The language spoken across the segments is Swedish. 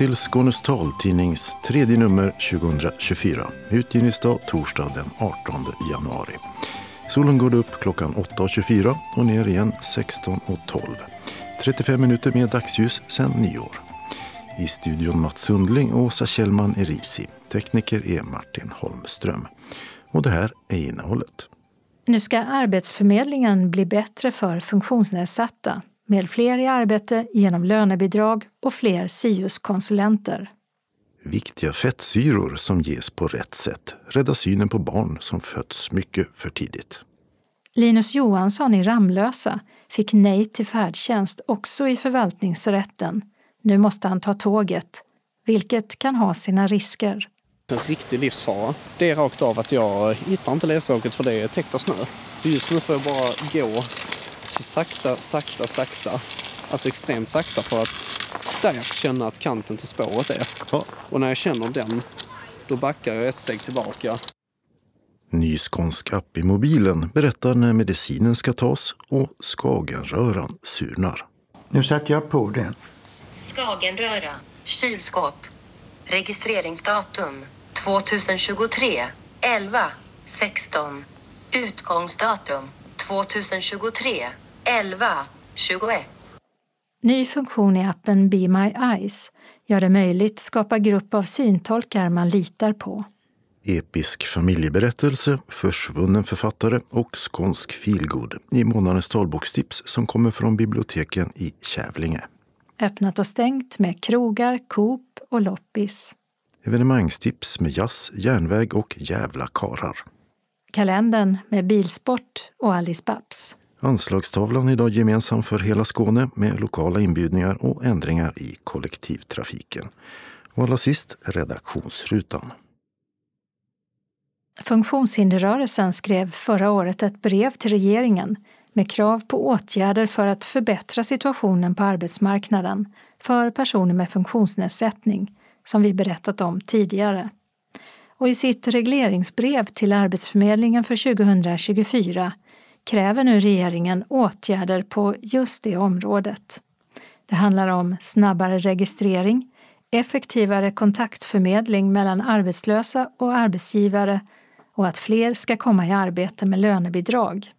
Till Skånes taltidnings tredje nummer 2024. Utgivningsdag torsdag den 18 januari. Solen går upp klockan 8.24 och ner igen 16.12. 35 minuter med dagsljus sedan nyår. I studion Mats Sundling och Åsa Kjellman Erisi. Tekniker är Martin Holmström. Och det här är innehållet. Nu ska Arbetsförmedlingen bli bättre för funktionsnedsatta med fler i arbete genom lönebidrag och fler SIUS-konsulenter. Viktiga fettsyror som ges på rätt sätt räddar synen på barn som fötts mycket för tidigt. Linus Johansson i Ramlösa fick nej till färdtjänst också i förvaltningsrätten. Nu måste han ta tåget, vilket kan ha sina risker. En riktig livsfara. Det är rakt av att jag hittar inte ledsaget för det är täckt av snö. Just nu får jag bara gå så sakta, sakta, sakta. Alltså extremt sakta för att där känna att kanten till spåret är. Ja. Och när jag känner den, då backar jag ett steg tillbaka. Ny skånsk app i mobilen berättar när medicinen ska tas och Skagenröran surnar. Nu sätter jag på den. Skagenröra, kylskåp. Registreringsdatum 2023 11 16. Utgångsdatum 2023 11 21. Ny funktion i appen Be My Eyes gör det möjligt att skapa grupp av syntolkar man litar på. Episk familjeberättelse, försvunnen författare och skånsk feelgood i månadens talbokstips som kommer från biblioteken i Kävlinge. Öppnat och stängt med krogar, Coop och loppis. Evenemangstips med jazz, järnväg och jävla karar. Kalendern med bilsport och Alice Babs. Anslagstavlan är idag gemensam för hela Skåne med lokala inbjudningar och ändringar i kollektivtrafiken. Och allra sist redaktionsrutan. Funktionshinderrörelsen skrev förra året ett brev till regeringen med krav på åtgärder för att förbättra situationen på arbetsmarknaden för personer med funktionsnedsättning, som vi berättat om tidigare. Och i sitt regleringsbrev till Arbetsförmedlingen för 2024 kräver nu regeringen åtgärder på just det området. Det handlar om snabbare registrering, effektivare kontaktförmedling mellan arbetslösa och arbetsgivare och att fler ska komma i arbete med lönebidrag.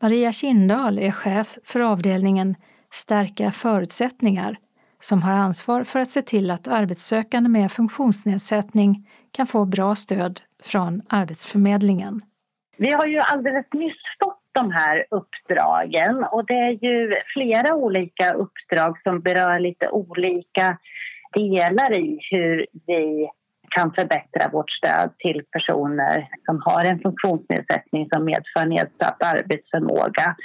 Maria Kindahl är chef för avdelningen Stärka förutsättningar som har ansvar för att se till att arbetssökande med funktionsnedsättning kan få bra stöd från Arbetsförmedlingen. Vi har ju alldeles nyss fått de här uppdragen och det är ju flera olika uppdrag som berör lite olika delar i hur vi kan förbättra vårt stöd till personer som har en funktionsnedsättning som medför nedsatt arbetsförmåga.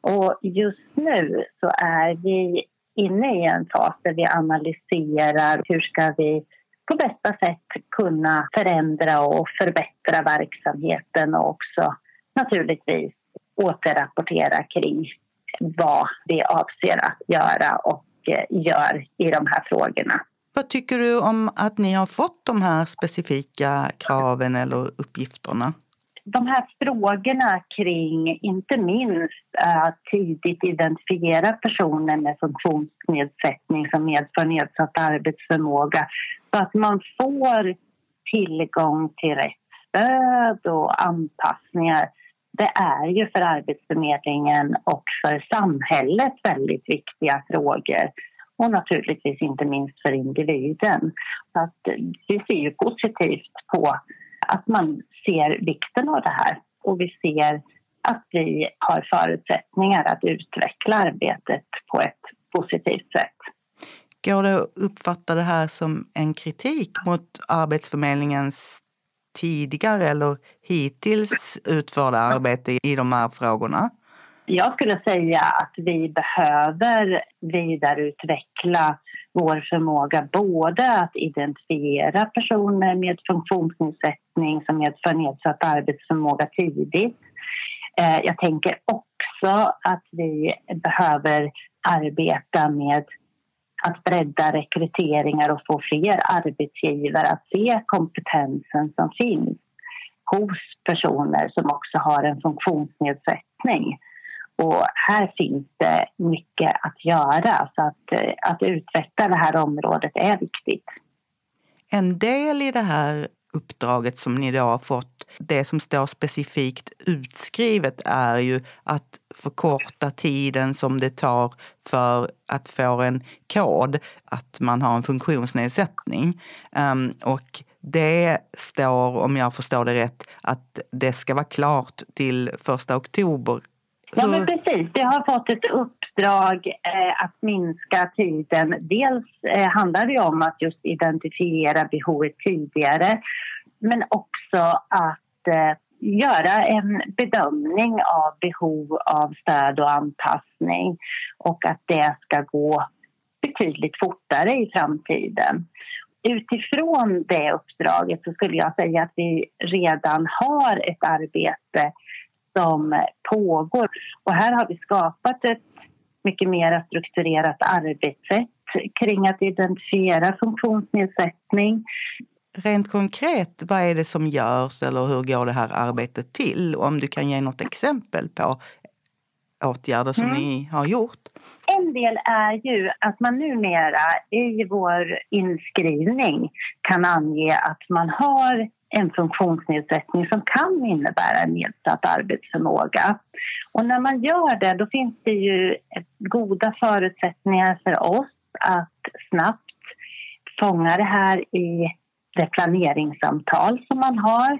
Och just nu så är vi inne i en fas där vi analyserar hur ska vi på bästa sätt kunna förändra och förbättra verksamheten och också naturligtvis återrapportera kring vad vi avser att göra och eh, gör i de här frågorna. Vad tycker du om att ni har fått de här specifika kraven eller uppgifterna? De här frågorna kring, inte minst att tidigt identifiera personer med funktionsnedsättning som medför nedsatt arbetsförmåga så att man får tillgång till rätt stöd och anpassningar det är ju för Arbetsförmedlingen och för samhället väldigt viktiga frågor och naturligtvis inte minst för individen. Så att vi ser ju positivt på att man ser vikten av det här och vi ser att vi har förutsättningar att utveckla arbetet på ett positivt sätt. Går det att uppfatta det här som en kritik mot Arbetsförmedlingens tidigare eller hittills utförda arbete i de här frågorna? Jag skulle säga att vi behöver vidareutveckla vår förmåga både att identifiera personer med funktionsnedsättning som medför nedsatt arbetsförmåga tidigt. Eh, jag tänker också att vi behöver arbeta med att bredda rekryteringar och få fler arbetsgivare att se kompetensen som finns hos personer som också har en funktionsnedsättning. Och här finns det mycket att göra. Så att, eh, att utveckla det här området är viktigt. En del i det här uppdraget som ni då har fått, det som står specifikt utskrivet är ju att förkorta tiden som det tar för att få en kod att man har en funktionsnedsättning. Um, och det står, om jag förstår det rätt, att det ska vara klart till första oktober. Ja, men precis. Vi har fått ett uppdrag eh, att minska tiden. Dels eh, handlar det om att just identifiera behovet tidigare men också att eh, göra en bedömning av behov av stöd och anpassning och att det ska gå betydligt fortare i framtiden. Utifrån det uppdraget så skulle jag säga att vi redan har ett arbete som pågår. Och här har vi skapat ett mycket mer strukturerat arbetssätt kring att identifiera funktionsnedsättning Rent konkret, vad är det som görs eller hur går det här arbetet till? Om du kan ge något exempel på åtgärder som mm. ni har gjort? En del är ju att man numera i vår inskrivning kan ange att man har en funktionsnedsättning som kan innebära nedsatt arbetsförmåga. Och när man gör det då finns det ju goda förutsättningar för oss att snabbt fånga det här i det planeringssamtal som man har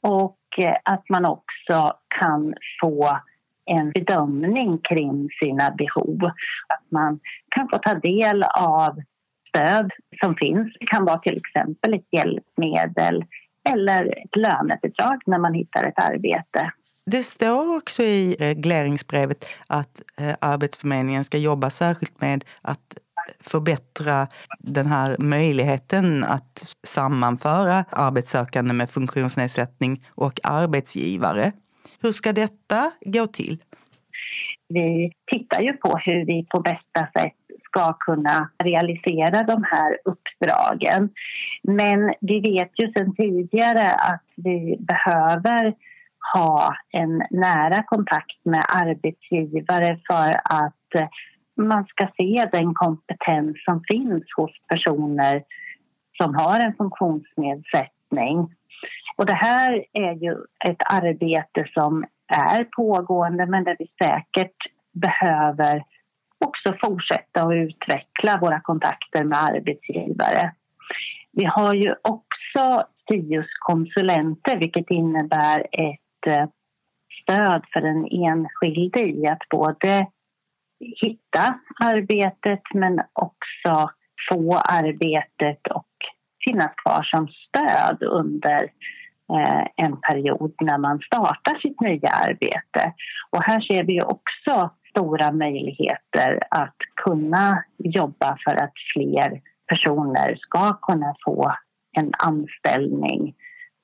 och eh, att man också kan få en bedömning kring sina behov. Att man kan få ta del av stöd som finns. Det kan vara till exempel ett hjälpmedel eller ett lönebidrag när man hittar ett arbete. Det står också i regleringsbrevet att eh, Arbetsförmedlingen ska jobba särskilt med att förbättra den här möjligheten att sammanföra arbetssökande med funktionsnedsättning och arbetsgivare. Hur ska detta gå till? Vi tittar ju på hur vi på bästa sätt ska kunna realisera de här uppdragen. Men vi vet ju sedan tidigare att vi behöver ha en nära kontakt med arbetsgivare för att eh, man ska se den kompetens som finns hos personer som har en funktionsnedsättning. Och det här är ju ett arbete som är pågående men där vi säkert behöver också fortsätta att utveckla våra kontakter med arbetsgivare. Vi har ju också SIUS-konsulenter vilket innebär ett eh, stöd för den enskilde i att både hitta arbetet men också få arbetet och finnas kvar som stöd under eh, en period när man startar sitt nya arbete. Och här ser vi också stora möjligheter att kunna jobba för att fler personer ska kunna få en anställning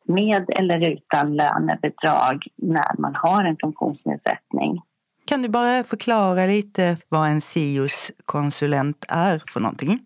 med eller utan lönebidrag när man har en funktionsnedsättning. Kan du bara förklara lite vad en SIUS-konsulent är för någonting?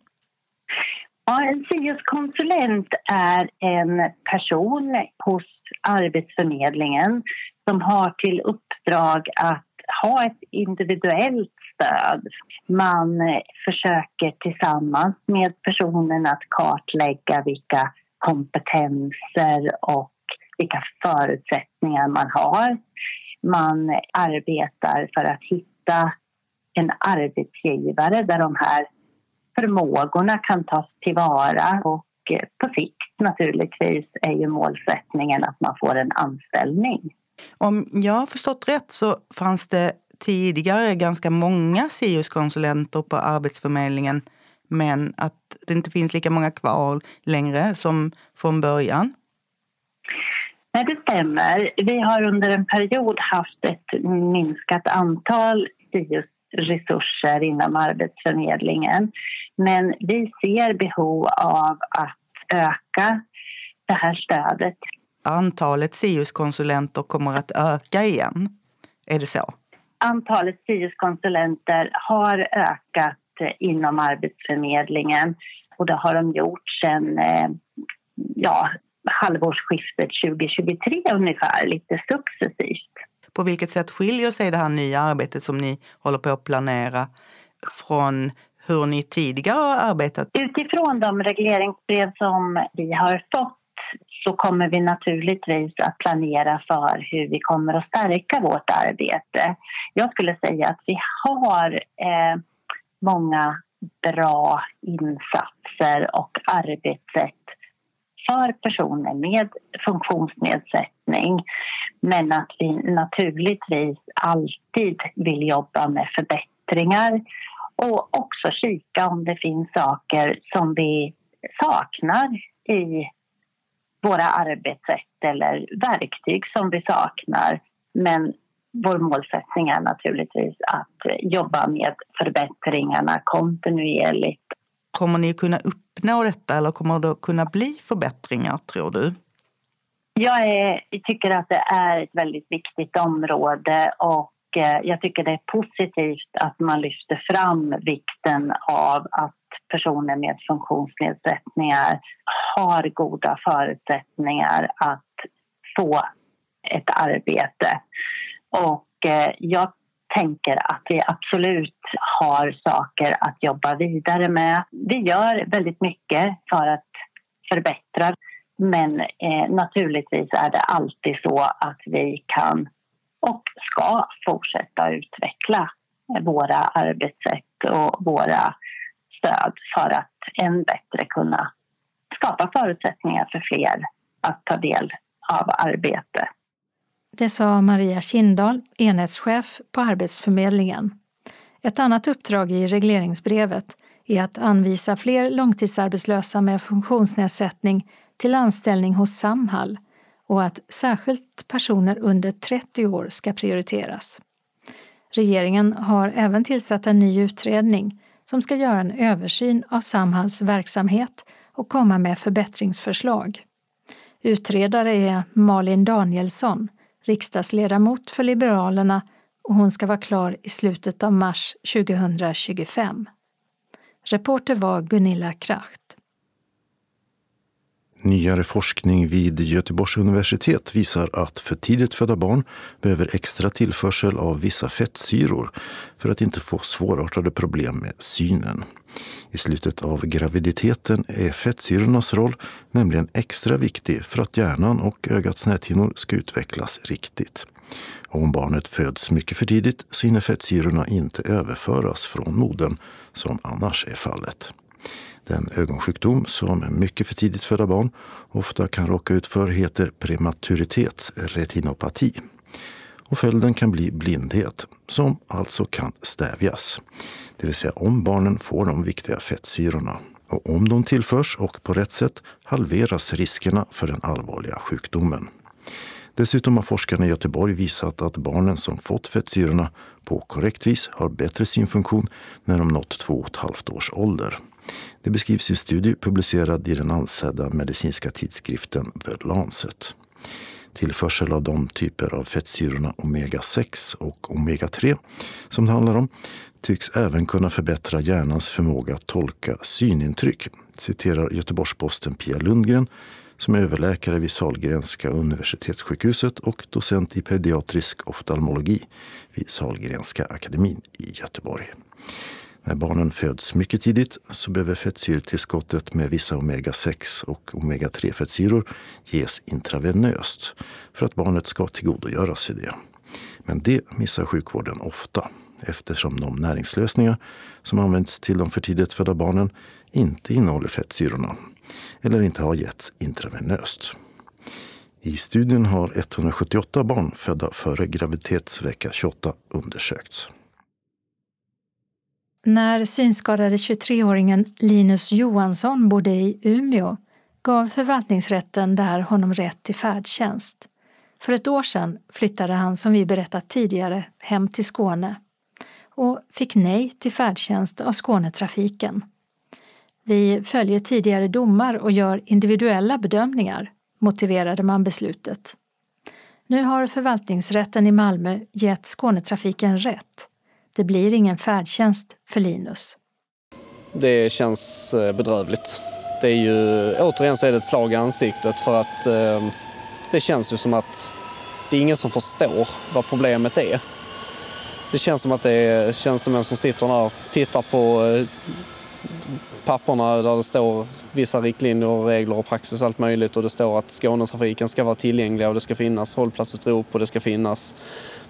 Ja, en SIUS-konsulent är en person hos Arbetsförmedlingen som har till uppdrag att ha ett individuellt stöd. Man eh, försöker tillsammans med personen att kartlägga vilka kompetenser och vilka förutsättningar man har man arbetar för att hitta en arbetsgivare där de här förmågorna kan tas tillvara och eh, på sikt naturligtvis är ju målsättningen att man får en anställning. Om jag har förstått rätt så fanns det tidigare ganska många SIUS-konsulenter på Arbetsförmedlingen men att det inte finns lika många kvar längre som från början. Nej, det stämmer. Vi har under en period haft ett minskat antal SIUS-resurser inom Arbetsförmedlingen. Men vi ser behov av att öka det här stödet. Antalet SIUS-konsulenter kommer att öka igen. Är det så? Antalet SIUS-konsulenter har ökat inom Arbetsförmedlingen och det har de gjort sen eh, ja, halvårsskiftet 2023 ungefär, lite successivt. På vilket sätt skiljer sig det här nya arbetet som ni håller på att planera från hur ni tidigare har arbetat? Utifrån de regleringsbrev som vi har fått så kommer vi naturligtvis att planera för hur vi kommer att stärka vårt arbete. Jag skulle säga att vi har eh, många bra insatser och arbetssätt för personer med funktionsnedsättning. Men att vi naturligtvis alltid vill jobba med förbättringar och också kika om det finns saker som vi saknar i våra arbetssätt eller verktyg som vi saknar. Men vår målsättning är naturligtvis att jobba med förbättringarna kontinuerligt. Kommer ni kunna uppnå detta eller kommer det kunna bli förbättringar tror du? Jag, är, jag tycker att det är ett väldigt viktigt område och eh, jag tycker det är positivt att man lyfter fram vikten av att personer med funktionsnedsättningar har goda förutsättningar att få ett arbete. Och eh, jag tänker att vi absolut har saker att jobba vidare med. Vi gör väldigt mycket för att förbättra men eh, naturligtvis är det alltid så att vi kan och ska fortsätta utveckla våra arbetssätt och våra stöd för att än bättre kunna skapa förutsättningar för fler att ta del av arbete. Det sa Maria Kindahl, enhetschef på Arbetsförmedlingen. Ett annat uppdrag i regleringsbrevet är att anvisa fler långtidsarbetslösa med funktionsnedsättning till anställning hos Samhall och att särskilt personer under 30 år ska prioriteras. Regeringen har även tillsatt en ny utredning som ska göra en översyn av Samhalls verksamhet och komma med förbättringsförslag. Utredare är Malin Danielsson, riksdagsledamot för Liberalerna och hon ska vara klar i slutet av mars 2025. Reporter var Gunilla Kracht. Nyare forskning vid Göteborgs universitet visar att för tidigt födda barn behöver extra tillförsel av vissa fettsyror för att inte få svårartade problem med synen. I slutet av graviditeten är fettsyrornas roll nämligen extra viktig för att hjärnan och ögats näthinnor ska utvecklas riktigt. Och om barnet föds mycket för tidigt så hinner fettsyrorna inte överföras från modern som annars är fallet. Den ögonsjukdom som mycket för tidigt födda barn ofta kan råka ut för heter prematuritetsretinopati. Och följden kan bli blindhet, som alltså kan stävjas. Det vill säga om barnen får de viktiga fettsyrorna. Och om de tillförs och på rätt sätt halveras riskerna för den allvarliga sjukdomen. Dessutom har forskarna i Göteborg visat att barnen som fått fettsyrorna på korrekt vis har bättre synfunktion när de nått två och ett halvt års ålder. Det beskrivs i en studie publicerad i den ansedda medicinska tidskriften The Lancet. Tillförsel av de typer av fettsyrorna omega-6 och omega-3 som det handlar om tycks även kunna förbättra hjärnans förmåga att tolka synintryck, citerar Göteborgs-Posten Pia Lundgren som är överläkare vid Salgrenska universitetssjukhuset och docent i pediatrisk oftalmologi vid Salgrenska akademin i Göteborg. När barnen föds mycket tidigt så behöver fettsyretillskottet med vissa omega-6 och omega-3 fettsyror ges intravenöst för att barnet ska tillgodogöra sig det. Men det missar sjukvården ofta eftersom de näringslösningar som används till de för tidigt födda barnen inte innehåller fettsyrorna eller inte har getts intravenöst. I studien har 178 barn födda före graviditetsvecka 28 undersökts. När synskadade 23-åringen Linus Johansson bodde i Umeå gav förvaltningsrätten där honom rätt till färdtjänst. För ett år sedan flyttade han, som vi berättat tidigare, hem till Skåne och fick nej till färdtjänst av Skånetrafiken. Vi följer tidigare domar och gör individuella bedömningar, motiverade man beslutet. Nu har förvaltningsrätten i Malmö gett Skånetrafiken rätt det blir ingen färdtjänst för Linus. Det känns eh, bedrövligt. Det är ju, återigen så är det ett slag i ansiktet för att eh, det känns ju som att det är ingen som förstår vad problemet är. Det känns som att det är tjänstemän som sitter där och tittar på eh, papperna där det står vissa riktlinjer, och regler och praxis och allt möjligt och det står att Skånetrafiken ska vara tillgänglig och det ska finnas hållplatsutrop och det ska finnas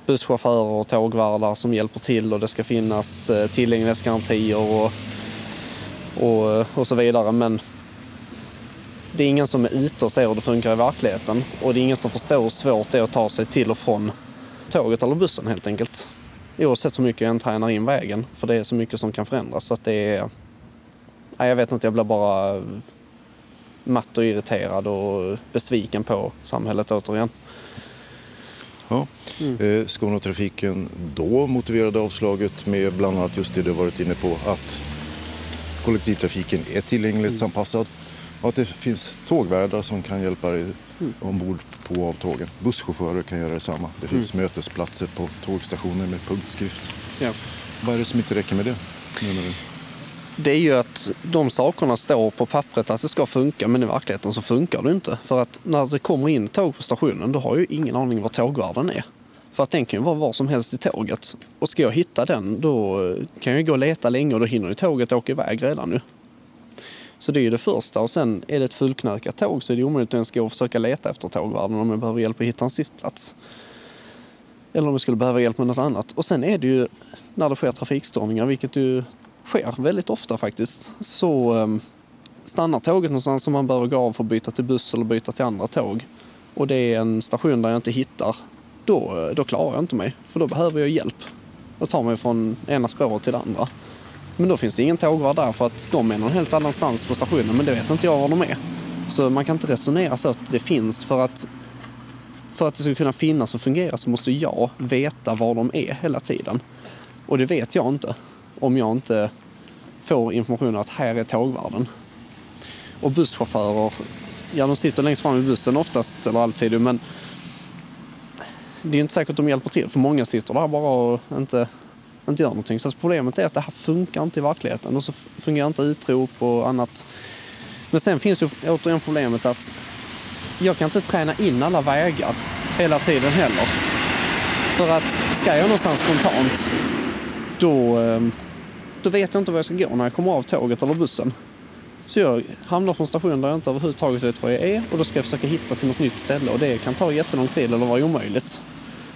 busschaufförer och tågvärdar som hjälper till och det ska finnas eh, tillgänglighetsgarantier och, och, eh, och så vidare. Men det är ingen som är ute och ser hur det funkar i verkligheten och det är ingen som förstår hur svårt det är att ta sig till och från tåget eller bussen helt enkelt. Oavsett hur mycket jag än tränar in vägen, för det är så mycket som kan förändras. Så att det är... Nej, jag vet inte, jag blir bara matt och irriterad och besviken på samhället återigen. Ja. Mm. Eh, Skånetrafiken då motiverade avslaget med bland annat just det du varit inne på att kollektivtrafiken är tillgänglighetsanpassad och att det finns tågvärdar som kan hjälpa dig mm. ombord på av tågen. Busschaufförer kan göra detsamma. Det finns mm. mötesplatser på tågstationer med punktskrift. Ja. Vad är det som inte räcker med det? Det är ju att de sakerna står på pappret att det ska funka men i verkligheten så funkar det inte. För att när det kommer in tåg på stationen då har jag ju ingen aning var tågvärden är. För att den kan ju vara var som helst i tåget. Och ska jag hitta den då kan jag gå och leta länge och då hinner ju tåget åka iväg redan nu. Så det är ju det första och sen är det ett fullknökat tåg så är det omöjligt att ens gå och försöka leta efter tågvärden om jag behöver hjälp att hitta en sittplats. Eller om jag skulle behöva hjälp med något annat. Och sen är det ju när det sker trafikstörningar, vilket ju sker väldigt ofta faktiskt, så ehm, stannar tåget någonstans som man behöver gå av för att byta till buss eller byta till andra tåg och det är en station där jag inte hittar, då, då klarar jag inte mig. För då behöver jag hjälp. Jag tar mig från ena spåret till det andra. Men då finns det ingen tågvärd där för att de är någon helt annanstans på stationen men det vet inte jag var de är. Så man kan inte resonera så att det finns för att för att det ska kunna finnas och fungera så måste jag veta var de är hela tiden. Och det vet jag inte om jag inte får information att här är tågvärden. Och busschaufförer, ja de sitter längst fram i bussen oftast, eller alltid, men det är inte säkert att de hjälper till för många sitter där bara och inte inte gör någonting. Så problemet är att det här funkar inte i verkligheten och så fungerar inte utrop och annat. Men sen finns ju återigen problemet att jag kan inte träna in alla vägar hela tiden heller. För att ska jag någonstans spontant, då, ehm, då vet jag inte var jag ska gå när jag kommer av tåget eller bussen. Så jag hamnar på en station där jag inte överhuvudtaget vet var jag är och då ska jag försöka hitta till något nytt ställe och det kan ta jättelång tid eller vara omöjligt.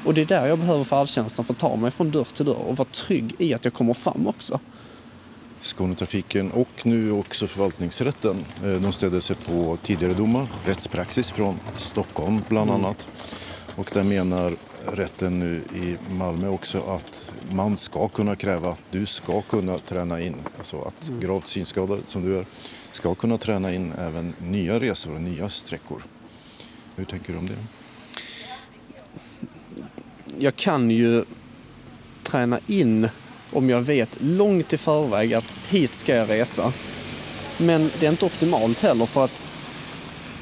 Och det är där jag behöver färdtjänsten för att ta mig från dörr till dörr och vara trygg i att jag kommer fram också. Skånetrafiken och nu också förvaltningsrätten. Eh, de stödde sig på tidigare domar, rättspraxis från Stockholm bland mm. annat. Och där menar rätten nu i Malmö också att man ska kunna kräva att du ska kunna träna in, alltså att mm. gravt synskadad som du är, ska kunna träna in även nya resor och nya sträckor. Hur tänker du om det? jag kan ju träna in om jag vet långt i förväg att hit ska jag resa. Men det är inte optimalt heller för att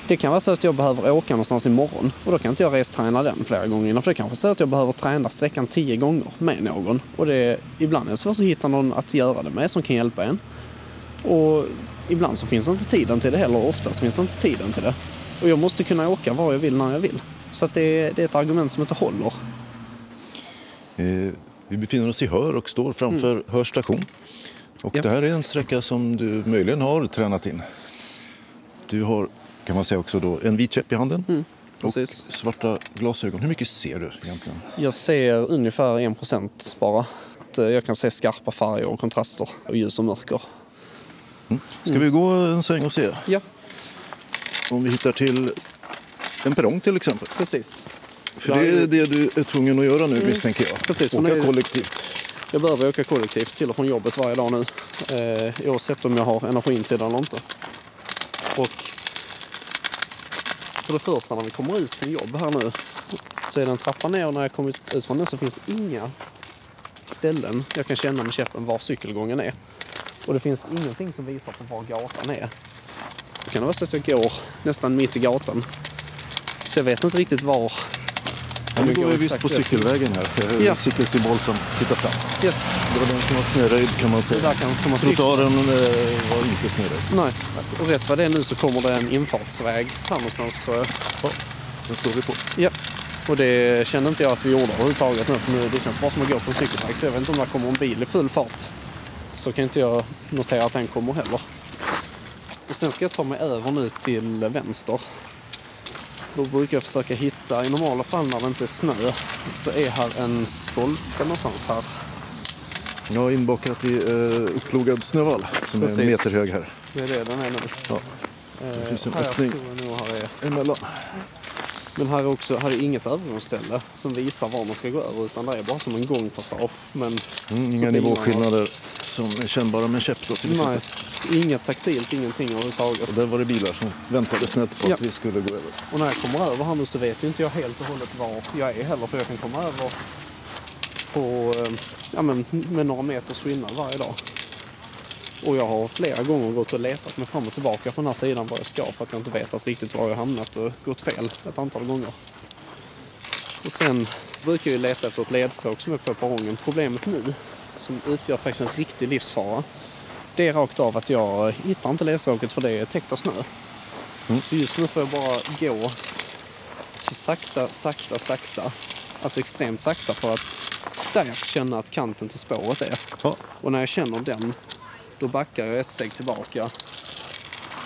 det kan vara så att jag behöver åka någonstans imorgon och då kan inte jag resträna den flera gånger innan. För det kanske är så att jag behöver träna sträckan tio gånger med någon. Och det är, ibland är det svårt att hitta någon att göra det med som kan hjälpa en. Och ibland så finns inte tiden till det heller. Oftast finns inte tiden till det. Och jag måste kunna åka var jag vill när jag vill. Så att det, är, det är ett argument som inte håller. Eh, vi befinner oss i Hör och står framför mm. Hör station. Och ja. det här är en sträcka som du möjligen har tränat in. Du har, kan man säga också då, en vit käpp i handen. Mm. Och svarta glasögon. Hur mycket ser du egentligen? Jag ser ungefär en procent bara. Eh, jag kan se skarpa färger och kontraster och ljus och mörker. Mm. Ska mm. vi gå en sväng och se? Ja. Om vi hittar till en perrong till exempel. Precis. För det är det du är tvungen att göra nu mm. misstänker jag. Precis, åka nu, kollektivt. Jag behöver åka kollektivt till och från jobbet varje dag nu. Eh, oavsett om jag har energin till det eller inte. Och för det första när vi kommer ut från jobb här nu så är det en trappa ner och när jag kommit ut från den så finns det inga ställen jag kan känna med käppen var cykelgången är. Och det finns ingenting som visar på var gatan är. Det kan vara så att jag går nästan mitt i gatan. Så jag vet inte riktigt var Ja, nu går vi visst på cykelvägen här. Ja. Cykelsymbol som tittar fram. Yes. Det var den som var snöröjd kan man säga. Trottoaren eh, var inte snöröjd. Nej, och rätt vad det är nu så kommer det en infartsväg här någonstans tror jag. Ja, den står vi på. Ja. Och det kände inte jag att vi gjorde överhuvudtaget nu för nu det känns bara som att gå på en cykelväg så jag vet inte om det kommer en bil i full fart. Så kan inte jag notera att den kommer heller. Och sen ska jag ta mig över nu till vänster. Då brukar jag försöka hitta, i normala fall när det inte är snö, så är här en stolpe någonstans här. Ja, inbakat i uh, upplogad snövall som Precis. är en meter hög här. Det är det den är nu. Ja. Det finns en här öppning emellan. Men här är också här är inget övergångsställe som visar var man ska gå över utan det är bara som en gångpassage. Men Mm, inga nivåskillnader som är kännbara med käpp då till nej, exempel. inget taktilt, ingenting överhuvudtaget. Och där var det bilar som väntade snett på Ja. att vi skulle gå över. Och när jag kommer över här nu så vet ju inte jag helt och hållet var jag är heller för jag kan komma över på, eh, ja men med några meters skillnad varje dag. Och jag har flera gånger gått och letat mig fram och tillbaka på den här sidan var jag ska för att jag inte vet att riktigt var jag hamnat och gått fel ett antal gånger. Och sen brukar ju leta efter ett ledstråk som är på perrongen. Problemet nu, som utgör faktiskt en riktig livsfara, det är rakt av att jag hittar inte ledstråket för det är täckt av snö. Så just nu får jag bara gå så sakta, sakta, sakta. Alltså extremt sakta för att där känna att kanten till spåret är. Ja. Och när jag känner den, då backar jag ett steg tillbaka.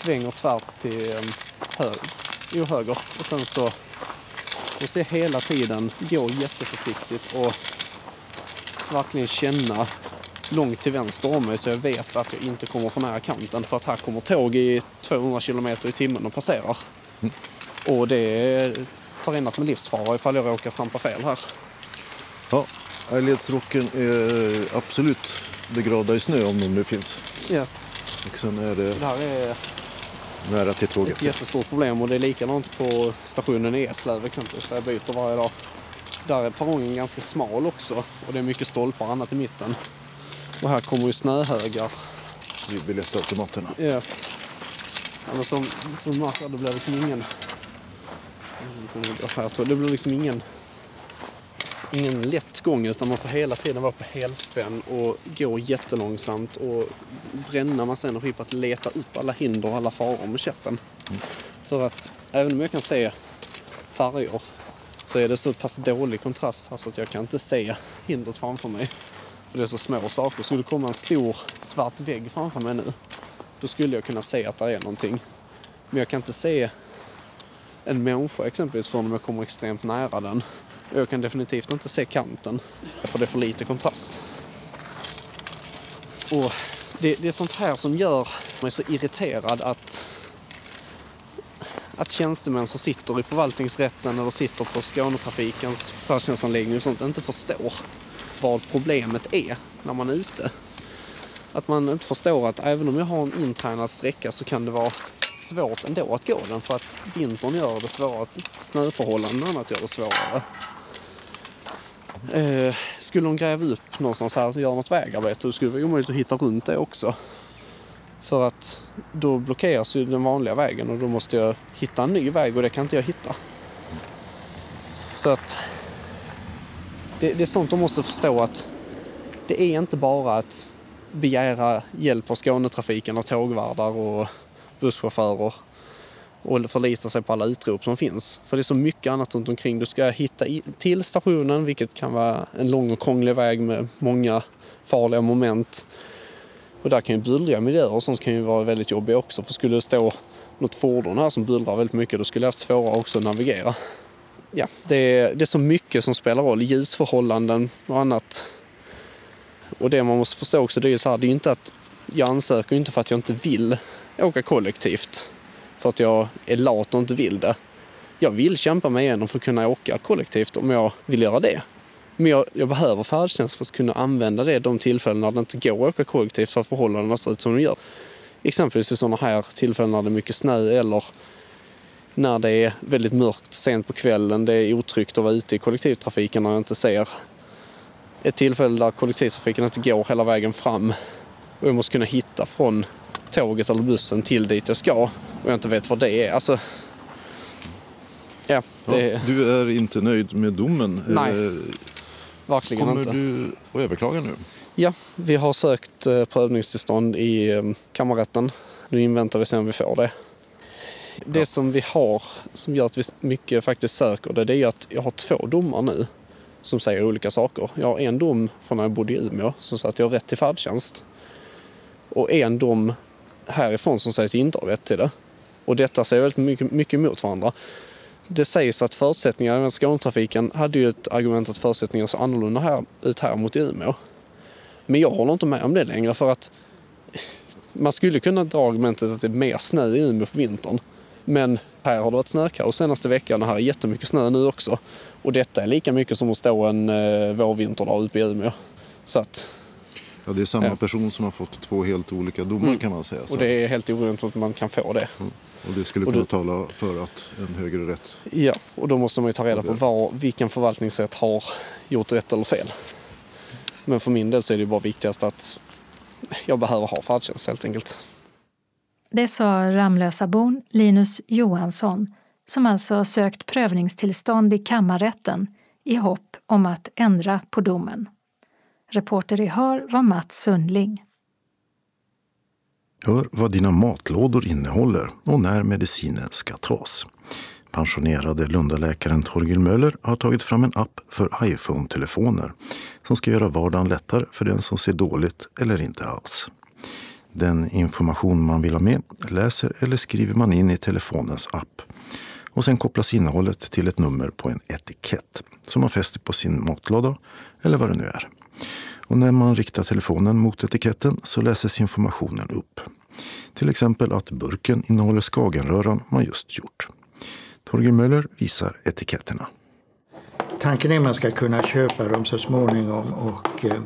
Svänger tvärt till eh, höger, jo, höger. Och sen så måste jag hela tiden gå jätteförsiktigt och verkligen känna långt till vänster om mig så jag vet att jag inte kommer för nära kanten för att här kommer tåg i 200 kilometer i timmen och passerar. Och det är förenat med livsfara ifall jag råkar trampa fel här. Ja, ledstråken är absolut begravda i snö om de nu finns. Ja, Och sen är det det här är nära till ett tåget. jättestort problem och det är likadant på stationen i Eslöv exempelvis där jag byter varje dag. Där är perrongen ganska smal också och det är mycket stolpar och annat i mitten. Och här kommer ju snöhögar. Vid biljettautomaterna. Ja. ja men som, som du märker, det blir liksom ingen... Det blir liksom ingen ingen lätt gång utan man får hela tiden vara på helspänn och gå jättelångsamt och bränna massa energi på att leta upp alla hinder och alla faror med käppen. För att även om jag kan se färger så är det så pass dålig kontrast här så att jag kan inte se hindret framför mig. För det är så små saker. Skulle det komma en stor svart vägg framför mig nu då skulle jag kunna se att det är någonting. Men jag kan inte se en människa exempelvis förrän jag kommer extremt nära den. Jag kan definitivt inte se kanten för det är för lite kontrast. Och det, det är sånt här som gör mig så irriterad att att tjänstemän som sitter i förvaltningsrätten eller sitter på Skånetrafikens färdtjänstanläggning och sånt inte förstår vad problemet är när man är ute. Att man inte förstår att även om jag har en intränad sträcka så kan det vara svårt ändå att gå den för att vintern gör det svårare, snöförhållanden och annat gör det svårare. Eh, skulle de gräva upp någonstans här och göra något vägarbete då skulle det vara omöjligt att hitta runt det också. För att då blockeras ju den vanliga vägen och då måste jag hitta en ny väg och det kan inte jag hitta. Så att det, det är sånt de måste förstå att det är inte bara att begära hjälp av Skånetrafiken och tågvärdar och busschaufförer och förlita sig på alla utrop som finns. För det är så mycket annat runt omkring. Du ska hitta till stationen, vilket kan vara en lång och krånglig väg med många farliga moment. Och där kan ju bullriga miljöer och sånt kan ju vara väldigt jobbiga också. För skulle det stå något fordon här som bullrar väldigt mycket, då skulle jag haft svårare också att navigera. Ja, det är, det är så mycket som spelar roll. Ljusförhållanden och annat. Och det man måste förstå också, det är ju så här, det är ju inte att jag ansöker inte för att jag inte vill åka kollektivt. För att jag är lat och inte vill det. Jag vill kämpa mig igenom för att kunna åka kollektivt om jag vill göra det. Men jag, jag behöver färdtjänst för att kunna använda det de tillfällen när det inte går att åka kollektivt för att förhållandena ser ut som de gör. Exempelvis i sådana här tillfällen när det är mycket snö eller när det är väldigt mörkt sent på kvällen. Det är otryggt att vara ute i kollektivtrafiken när jag inte ser ett tillfälle där kollektivtrafiken inte går hela vägen fram och jag måste kunna hitta från tåget eller bussen till dit jag ska och jag inte vet vad det är. Alltså, ja, det Ja, du är inte nöjd med domen. Nej, Eh, verkligen Kommer inte. du att överklaga nu? Ja, vi har sökt eh, prövningstillstånd i eh, kammarrätten. Nu inväntar vi sen vi får det. Det som vi har som gör att vi mycket faktiskt söker det, det är att jag har två domar nu som säger olika saker. Jag har en dom från när jag bodde i Umeå som säger att jag har rätt till färdtjänst. Och en dom härifrån som säger att jag inte har rätt till det. Och detta säger väldigt mycket, mycket emot varandra. Det sägs att förutsättningarna med Skånetrafiken hade ju ett argument att förutsättningarna ser annorlunda här, ut här mot i Umeå. Men jag håller inte med om det längre för att man skulle kunna dra argumentet att det är mer snö i Umeå på vintern. Men här har det varit snökaos senaste veckan och här är jättemycket snö nu också. Och detta är lika mycket som att stå en eh, vårvinterdag uppe i Umeå. Så att, Ja, det är samma Ja. person som har fått två helt olika domar Mm. kan man säga. Så. och det är helt orimligt att man kan få det. och det skulle kunna du- tala för att en högre rätt. Ja, och då måste man ju ta reda på var, vilken förvaltningsrätt har gjort rätt eller fel. Men för min del så är det ju bara viktigast att jag behöver ha färdtjänst helt enkelt. Det sa Ramlösabon Linus Johansson som alltså sökt prövningstillstånd i kammarrätten i hopp om att ändra på domen. Reporter i Hör var Mats Sundling. Hör vad dina matlådor innehåller och när medicinen ska tas. Pensionerade Lundaläkaren Torgil Möller har tagit fram en app för iPhone-telefoner som ska göra vardagen lättare för den som ser dåligt eller inte alls. Den information man vill ha med läser eller skriver man in i telefonens app. Och sen kopplas innehållet till ett nummer på en etikett som man fäster på sin matlåda eller vad det nu är. Och när man riktar telefonen mot etiketten så läses informationen upp. Till exempel att burken innehåller skagenröran man just gjort. Torgny Möller visar etiketterna. Tanken är att man ska kunna köpa dem så småningom och eh,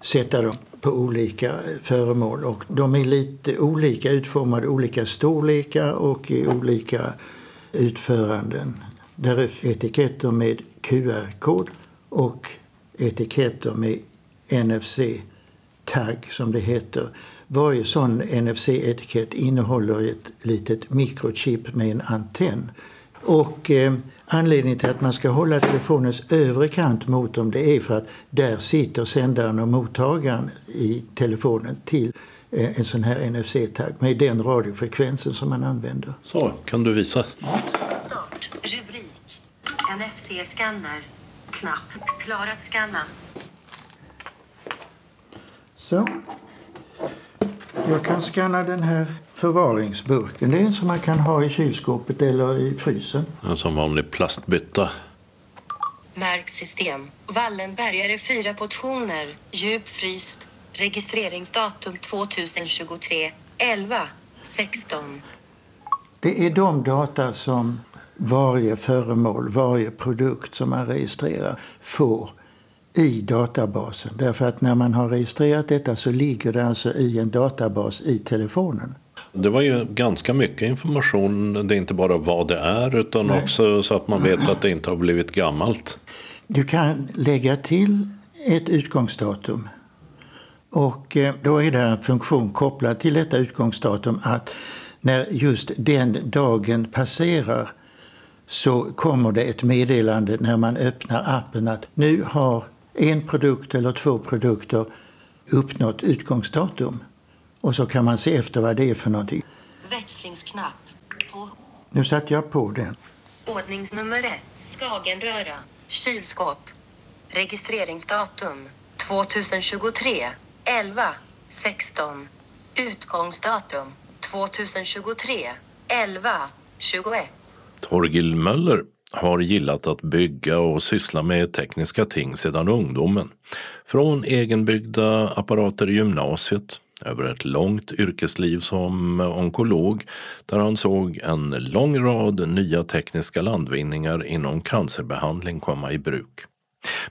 sätta dem på olika eh, föremål. Och de är lite olika utformade, olika storlekar och i olika utföranden. Där är etiketter med QR-kod och etiketter med NFC-tagg som det heter. Varje sån NFC-etikett innehåller ett litet mikrochip med en antenn. Och eh, anledningen till att man ska hålla telefonens övre kant mot dem det är för att där sitter sändaren och mottagaren i telefonen till eh, en sån här NFC-tagg med den radiofrekvensen som man använder. Så, kan du visa? Start. Rubrik. NFC-skanner. Knapp. Klar att scanna. Så. Jag kan scanna den här förvaringsburken. Det är en som man kan ha i kylskåpet eller i frysen. En som vanlig plastbytta. Märksystem. Wallenbergare 4 portioner. Djupfryst. Registreringsdatum 2023. 11. 16. Det är de data som varje föremål, varje produkt som man registrerar får i databasen. Därför att när man har registrerat detta så ligger det alltså i en databas i telefonen. Det var ju ganska mycket information. Det är inte bara vad det är utan Nej. också så att man vet att det inte har blivit gammalt. Du kan lägga till ett utgångsdatum. Och eh, då är det en funktion kopplad till detta utgångsdatum att när just den dagen passerar så kommer det ett meddelande när man öppnar appen att nu har en produkt eller två produkter uppnått utgångsdatum. Och så kan man se efter vad det är för någonting. Växlingsknapp. På Nu satte jag på den. ordningsnummer 1. Skagenröra. Kylskåp. Registreringsdatum 2023. 11. 16. Utgångsdatum 2023. 11. 21. Torgil Möller har gillat att bygga och syssla med tekniska ting sedan ungdomen. Från egenbyggda apparater i gymnasiet över ett långt yrkesliv som onkolog där han såg en lång rad nya tekniska landvinningar inom cancerbehandling komma i bruk.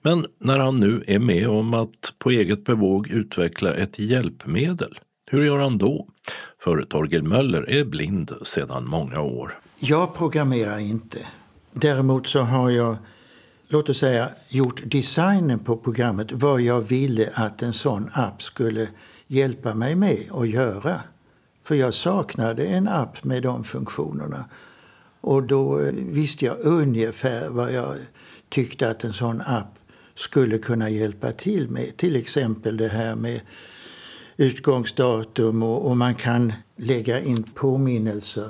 Men när han nu är med om att på eget bevåg utveckla ett hjälpmedel, hur gör han då? För Torgil Möller är blind sedan många år. Jag programmerar inte. Däremot så har jag, låt oss säga, gjort designen på programmet vad jag ville att en sån app skulle hjälpa mig med att göra. För jag saknade en app med de funktionerna. Och då eh, visste jag ungefär vad jag tyckte att en sån app skulle kunna hjälpa till med. Till exempel det här med utgångsdatum och, och man kan lägga in påminnelser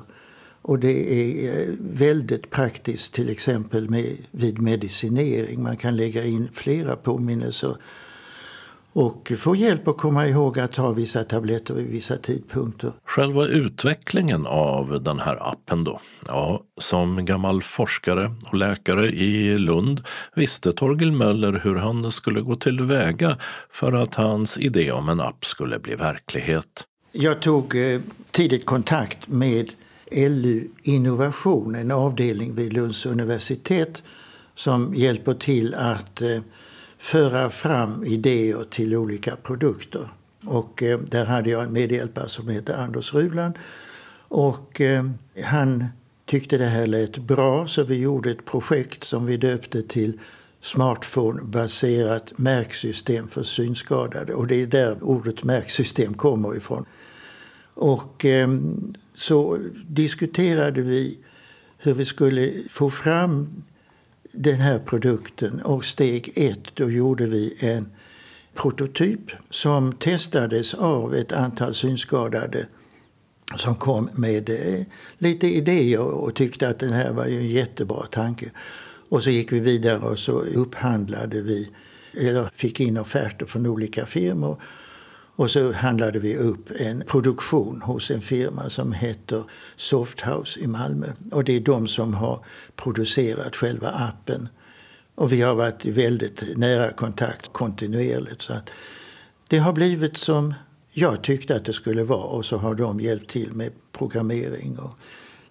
och det är eh, väldigt praktiskt till exempel med, vid medicinering. Man kan lägga in flera påminnelser och få hjälp att komma ihåg att ta vissa tabletter vid vissa tidpunkter. Själva utvecklingen av den här appen då? Ja, som gammal forskare och läkare i Lund visste Torgil Möller hur han skulle gå tillväga för att hans idé om en app skulle bli verklighet. Jag tog eh, tidigt kontakt med LU Innovation, en avdelning vid Lunds universitet som hjälper till att eh, föra fram idéer till olika produkter. Och eh, där hade jag en medhjälpare som heter Anders Ruland. Och eh, han tyckte det här lät bra så vi gjorde ett projekt som vi döpte till smartphone-baserat märksystem för synskadade. Och det är där ordet märksystem kommer ifrån. Och så diskuterade vi hur vi skulle få fram den här produkten. Och steg ett, då gjorde vi en prototyp som testades av ett antal synskadade som kom med eh, lite idéer och tyckte att den här var en jättebra tanke. Och så gick vi vidare och så upphandlade vi, eller fick in offerter från olika firmor och så handlade vi upp en produktion hos en firma som heter Softhouse i Malmö. Och det är de som har producerat själva appen. Och vi har varit i väldigt nära kontakt kontinuerligt. Så att det har blivit som jag tyckte att det skulle vara och så har de hjälpt till med programmering och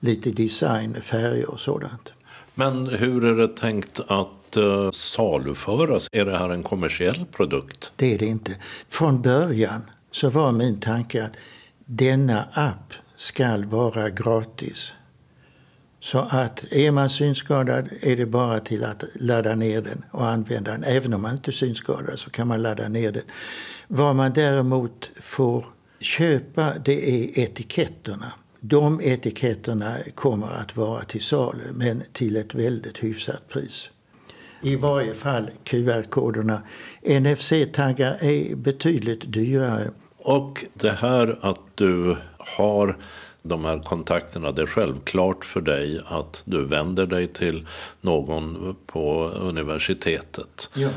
lite design, färger och sådant. Men hur är det tänkt att uh, saluföras? Är det här en kommersiell produkt? Det är det inte. Från början så var min tanke att denna app ska vara gratis. Så att är man synskadad är det bara till att ladda ner den och använda den. Även om man inte är synskadad så kan man ladda ner den. Vad man däremot får köpa det är etiketterna. De etiketterna kommer att vara till salu men till ett väldigt hyfsat pris. I varje fall QR-koderna. NFC-taggar är betydligt dyrare. Och det här att du har de här kontakterna, det är självklart för dig att du vänder dig till någon på universitetet. Ja,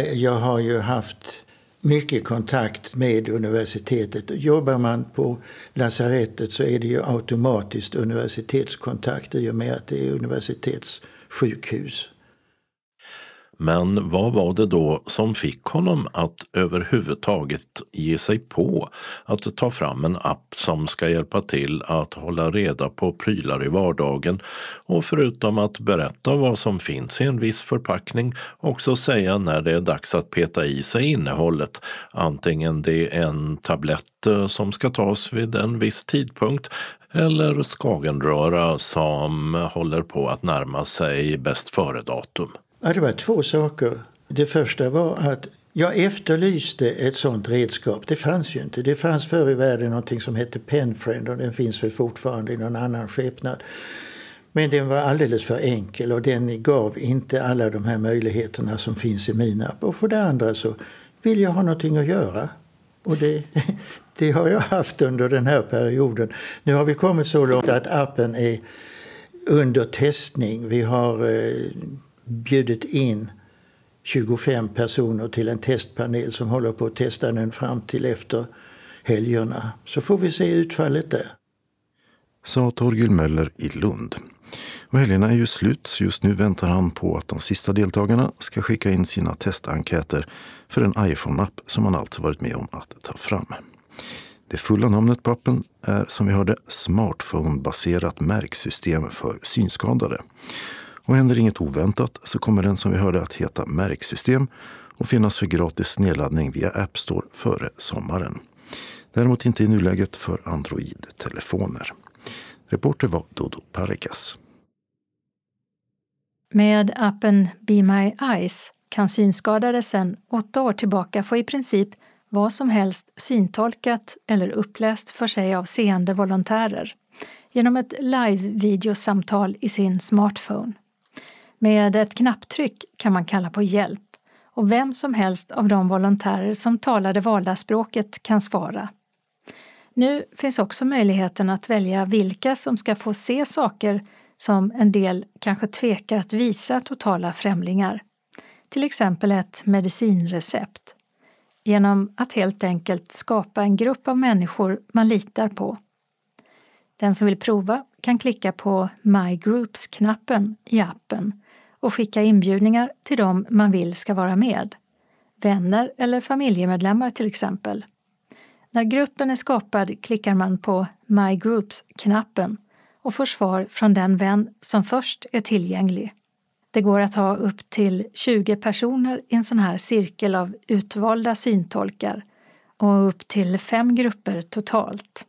jag har ju haft mycket kontakt med universitetet. Jobbar man på lasarettet så är det ju automatiskt universitetskontakt i och med att det är universitetssjukhus. Men vad var det då som fick honom att överhuvudtaget ge sig på att ta fram en app som ska hjälpa till att hålla reda på prylar i vardagen och förutom att berätta vad som finns i en viss förpackning också säga när det är dags att peta i sig innehållet, antingen det är en tablett eh, som ska tas vid en viss tidpunkt eller skagenröra som håller på att närma sig bäst före-datum. Ja, det var två saker. Det första var att jag efterlyste ett sånt redskap. Det fanns ju inte. Det fanns förr i världen någonting som hette Penfriend och den finns väl fortfarande i någon annan skepnad. Men den var alldeles för enkel och den gav inte alla de här möjligheterna som finns i min app. Och för det andra så vill jag ha någonting att göra. Och det, det har jag haft under den här perioden. Nu har vi kommit så långt att appen är under testning. Vi har eh, bjudit in 25 personer till en testpanel som håller på att testa den fram till efter helgerna. Så får vi se utfallet där. Sa Torgil Möller i Lund. Och helgerna är ju slut så just nu väntar han på att de sista deltagarna ska skicka in sina testenkäter för en iPhone-app som han alltså varit med om att ta fram. Det fulla namnet på appen är som vi hörde Smartphone-baserat märksystem för synskadade. Och händer inget oväntat så kommer den som vi hörde att heta Märksystem och finnas för gratis nedladdning via App Store före sommaren. Däremot inte i nuläget för Android-telefoner. Reporter var Dodo Parikas. Med appen Be My Eyes kan synskadade sedan åtta år tillbaka få i princip vad som helst syntolkat eller uppläst för sig av seende volontärer genom ett live-videosamtal i sin smartphone. Med ett knapptryck kan man kalla på hjälp och vem som helst av de volontärer som talar det valda språket kan svara. Nu finns också möjligheten att välja vilka som ska få se saker som en del kanske tvekar att visa totala främlingar. Till exempel ett medicinrecept. Genom att helt enkelt skapa en grupp av människor man litar på. Den som vill prova kan klicka på My Groups-knappen i appen och skicka inbjudningar till dem man vill ska vara med. Vänner eller familjemedlemmar till exempel. När gruppen är skapad klickar man på My Groups-knappen och får svar från den vän som först är tillgänglig. Det går att ha upp till 20 personer i en sån här cirkel av utvalda syntolkar och upp till fem grupper totalt.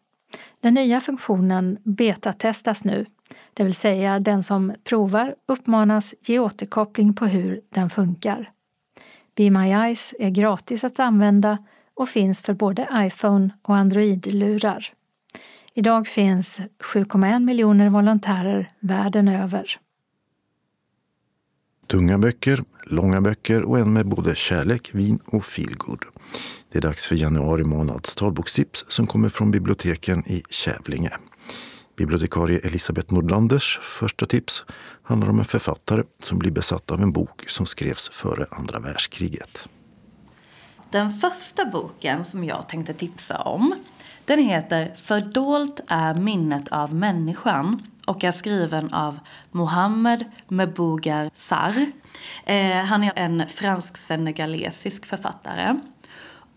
Den nya funktionen betatestas nu, det vill säga den som provar uppmanas ge återkoppling på hur den funkar. Be My Eyes är gratis att använda och finns för både iPhone och Android-lurar. Idag finns 7,1 miljoner volontärer världen över. Tunga böcker, långa böcker och en med både kärlek, vin och feelgood. Det är dags för januari månads talbokstips som kommer från biblioteken i Kävlinge. Bibliotekarie Elisabeth Nordlanders första tips handlar om en författare som blir besatt av en bok som skrevs före andra världskriget. Den första boken som jag tänkte tipsa om den heter Fördolt är minnet av människan och är skriven av Mohammed Mebougar Sarr. Eh, han är en fransk-senegalesisk författare.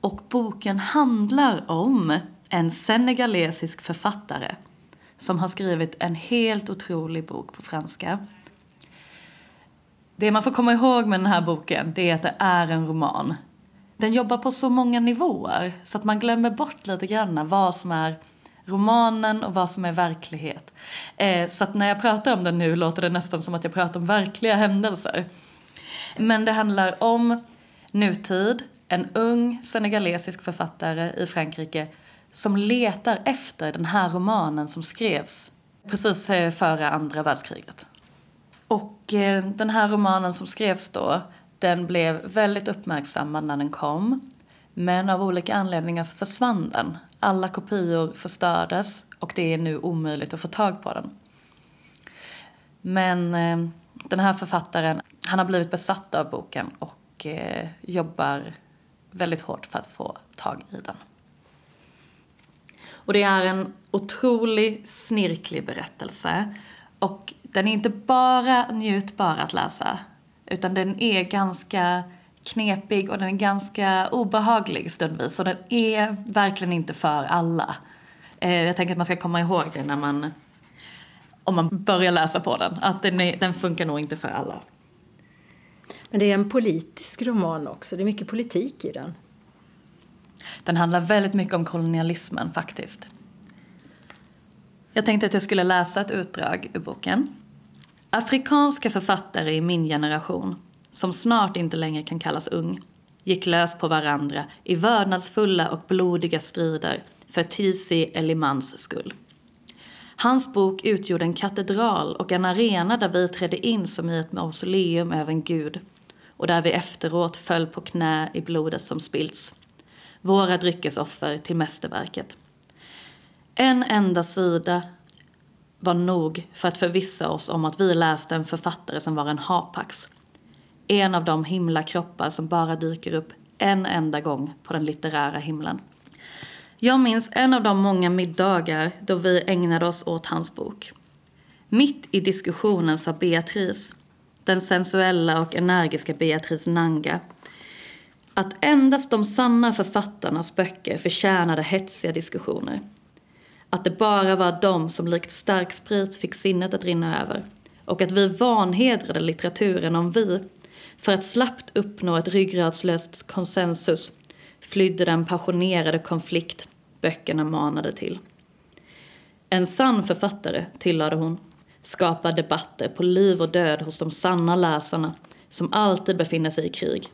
Och boken handlar om en senegalesisk författare som har skrivit en helt otrolig bok på franska. Det man får komma ihåg med den här boken det är att det är en roman den jobbar på så många nivåer så att man glömmer bort lite grann vad som är romanen och vad som är verklighet. Eh, så att när jag pratar om den nu låter det nästan som att jag pratar om verkliga händelser. Men det handlar om nutid, en ung senegalesisk författare i Frankrike som letar efter den här romanen som skrevs precis eh, före andra världskriget. Och eh, den här romanen som skrevs då den blev väldigt uppmärksammad när den kom. Men av olika anledningar så försvann den. Alla kopior förstördes och det är nu omöjligt att få tag på den. Men eh, den här författaren, han har blivit besatt av boken och jobbar väldigt hårt för att få tag i den. Och det är en otroligt snirklig berättelse. Och den är inte bara njutbar att läsa utan den är ganska knepig och den är ganska obehaglig stundvis. Och den är verkligen inte för alla. Eh, jag tänker att man ska komma ihåg det när man, om man börjar läsa på den. Att den, är, den funkar nog inte för alla. Men det är en politisk roman också. Det är mycket politik i den. Den handlar väldigt mycket om kolonialismen faktiskt. Jag tänkte att jag skulle läsa ett utdrag ur boken. Afrikanska författare i min generation, som snart inte längre kan kallas ung, gick lös på varandra i vördnadsfulla och blodiga strider för Tisi Elimans skull. Hans bok utgjorde en katedral och en arena där vi trädde in som i ett mausoleum över en gud och där vi efteråt föll på knä i blodet som spillts. Våra dryckesoffer till mästerverket. En enda sida var nog för att förvissa oss om att vi läste en författare som var en hapax. En av de himlakroppar som bara dyker upp en enda gång på den litterära himlen. Jag minns en av de många middagar då vi ägnade oss åt hans bok. Mitt i diskussionen sa Beatrice, den sensuella och energiska Beatrice Nanga, att endast de sanna författarnas böcker förtjänade hetsiga diskussioner. Att det bara var de som likt starksprit fick sinnet att rinna över. Och att vi vanhedrade litteraturen om vi, för att slappt uppnå ett ryggradslöst konsensus, flydde den passionerade konflikt böckerna manade till. En sann författare, tillade hon, skapar debatter på liv och död hos de sanna läsarna som alltid befinner sig i krig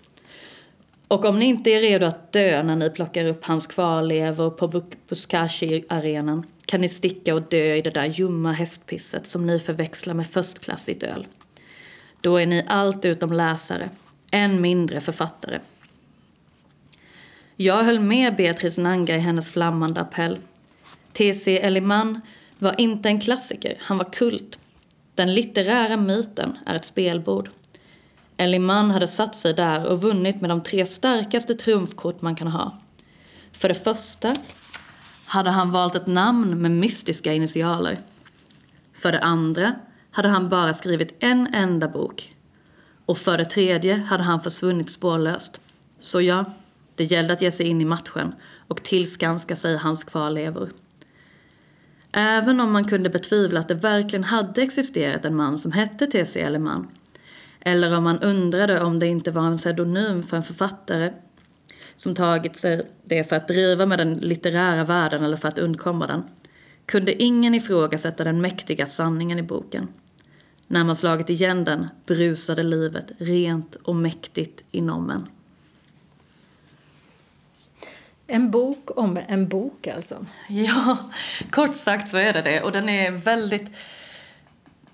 och om ni inte är redo att dö när ni plockar upp hans kvarlevor på Buskashi-arenan kan ni sticka och dö i det där ljumma hästpisset som ni förväxlar med förstklassigt öl. Då är ni allt utom läsare, än mindre författare. Jag höll med Beatrice Nanga i hennes flammande appell. T.C. Elliman var inte en klassiker, han var kult. Den litterära myten är ett spelbord. Eliman hade satt sig där och vunnit med de tre starkaste trumfkort man kan ha. För det första hade han valt ett namn med mystiska initialer. För det andra hade han bara skrivit en enda bok. Och för det tredje hade han försvunnit spårlöst. Så ja, det gällde att ge sig in i matchen och tillskanska sig hans kvarlevor. Även om man kunde betvivla att det verkligen hade existerat en man som hette T.C. Elleman eller om man undrade om det inte var en pseudonym för en författare som tagit sig det för att driva med den litterära världen eller för att undkomma den, kunde ingen ifrågasätta den mäktiga sanningen i boken. När man slagit igen den brusade livet rent och mäktigt inom en. En bok om en bok alltså? Ja, kort sagt så är det det. Och den är väldigt...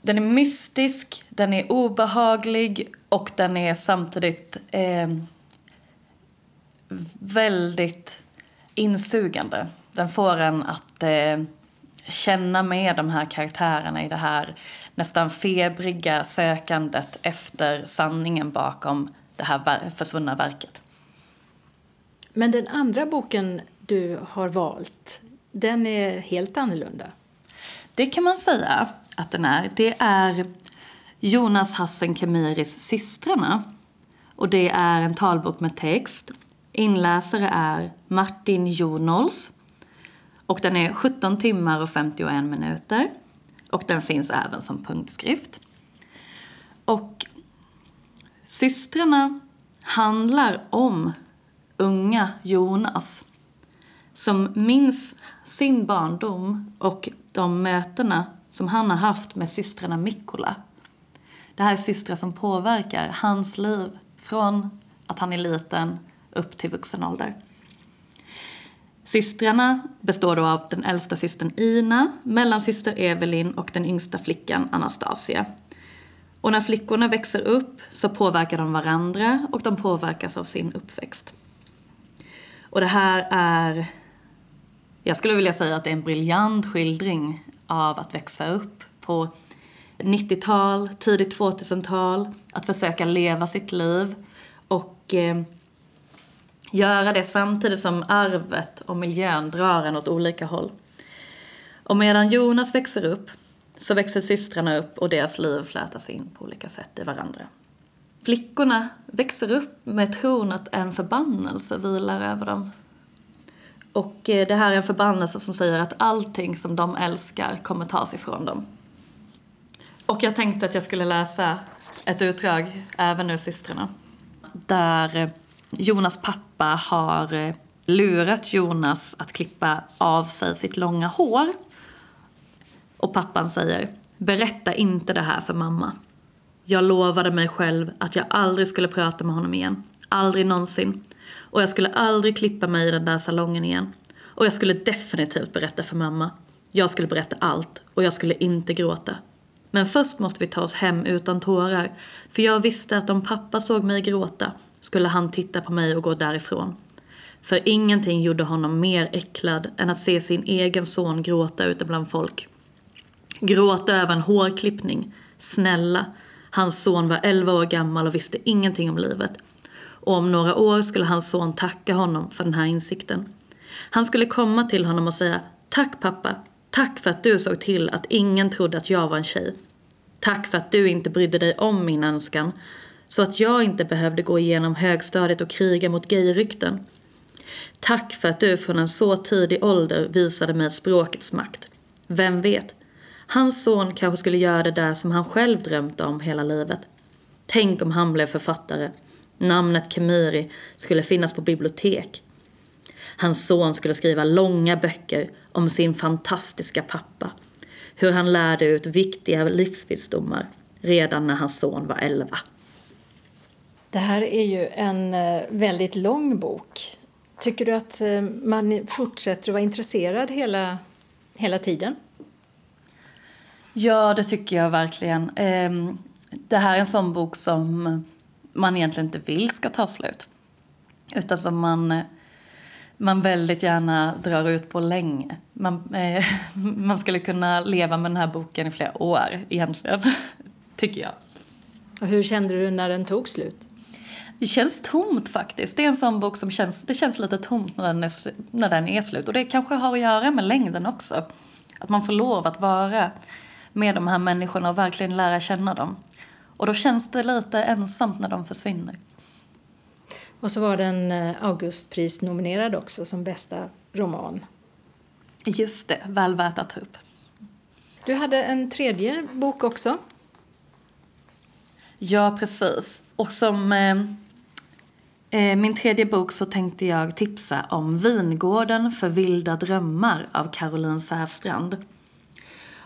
Den är mystisk, den är obehaglig och den är samtidigt eh, väldigt insugande. Den får en att eh, känna med de här karaktärerna i det här nästan febriga sökandet efter sanningen bakom det här försvunna verket. Men den andra boken du har valt, den är helt annorlunda. Det kan man säga att den är. Det är Jonas Hassen Kemiris Systrarna. Och det är en talbok med text. Inläsare är Martin Jonols. Och den är 17 timmar och 51 minuter. Och den finns även som punktskrift. Och Systrarna handlar om unga Jonas som minns sin barndom och de mötena som han har haft med systrarna Mikkola. Det här är systrar som påverkar hans liv från att han är liten upp till vuxen ålder. Systrarna består då av den äldsta systern Ina, mellansyster Evelyn och den yngsta flickan Anastasia. Och när flickorna växer upp så påverkar de varandra och de påverkas av sin uppväxt. Och det här är, jag skulle vilja säga att det är en briljant skildring av att växa upp på 90-tal, tidigt 2000-tal, att försöka leva sitt liv och eh, göra det samtidigt som arvet och miljön drar en åt olika håll. Och medan Jonas växer upp så växer systrarna upp och deras liv flätas in på olika sätt i varandra. Flickorna växer upp med tron att en förbannelse vilar över dem. Och eh, det här är en förbannelse som säger att allting som de älskar kommer tas ifrån dem. Och jag tänkte att jag skulle läsa ett utdrag även ur Systrarna. Där eh, Jonas pappa har eh, lurat Jonas att klippa av sig sitt långa hår. Och pappan säger, berätta inte det här för mamma. Jag lovade mig själv att jag aldrig skulle prata med honom igen. Aldrig någonsin. Och jag skulle aldrig klippa mig i den där salongen igen. Och jag skulle definitivt berätta för mamma. Jag skulle berätta allt och jag skulle inte gråta. Men först måste vi ta oss hem utan tårar. För jag visste att om pappa såg mig gråta skulle han titta på mig och gå därifrån. För ingenting gjorde honom mer äcklad än att se sin egen son gråta ute bland folk. Gråta över en hårklippning. Snälla, Hans son var 11 år gammal och visste ingenting om livet. Och om några år skulle hans son tacka honom för den här insikten. Han skulle komma till honom och säga Tack pappa, tack för att du såg till att ingen trodde att jag var en tjej. Tack för att du inte brydde dig om min önskan så att jag inte behövde gå igenom högstadiet och kriga mot gayrykten. Tack för att du från en så tidig ålder visade mig språkets makt. Vem vet, Hans son kanske skulle göra det där som han själv drömt om hela livet. Tänk om han blev författare. Namnet Kemiri skulle finnas på bibliotek. Hans son skulle skriva långa böcker om sin fantastiska pappa. Hur han lärde ut viktiga livsvisdomar redan när hans son var elva. Det här är ju en eh, väldigt lång bok. Tycker du att eh, man fortsätter att vara intresserad hela, hela tiden? Ja, det tycker jag verkligen. Ehm, det här är en sån bok som man egentligen inte vill ska ta slut. Utan som man... man väldigt gärna drar ut på länge. Man, eh, man skulle kunna leva med den här boken i flera år egentligen, tycker jag. Och hur kände du när den tog slut? Det känns tomt faktiskt. Det är en sån bok som känns, det känns lite tomt när den, är, när den är slut. Och det kanske har att göra med längden också. Att man får lov att vara med de här människorna och verkligen lära känna dem. Och då känns det lite ensamt när de försvinner. Och så var den eh, Augustpris-nominerad också som bästa roman. Just det, väl värt att ta upp. Du hade en tredje bok också. Ja, precis. Och som eh, eh, min tredje bok så tänkte jag tipsa om Vingården för vilda drömmar av Caroline Säfstrand.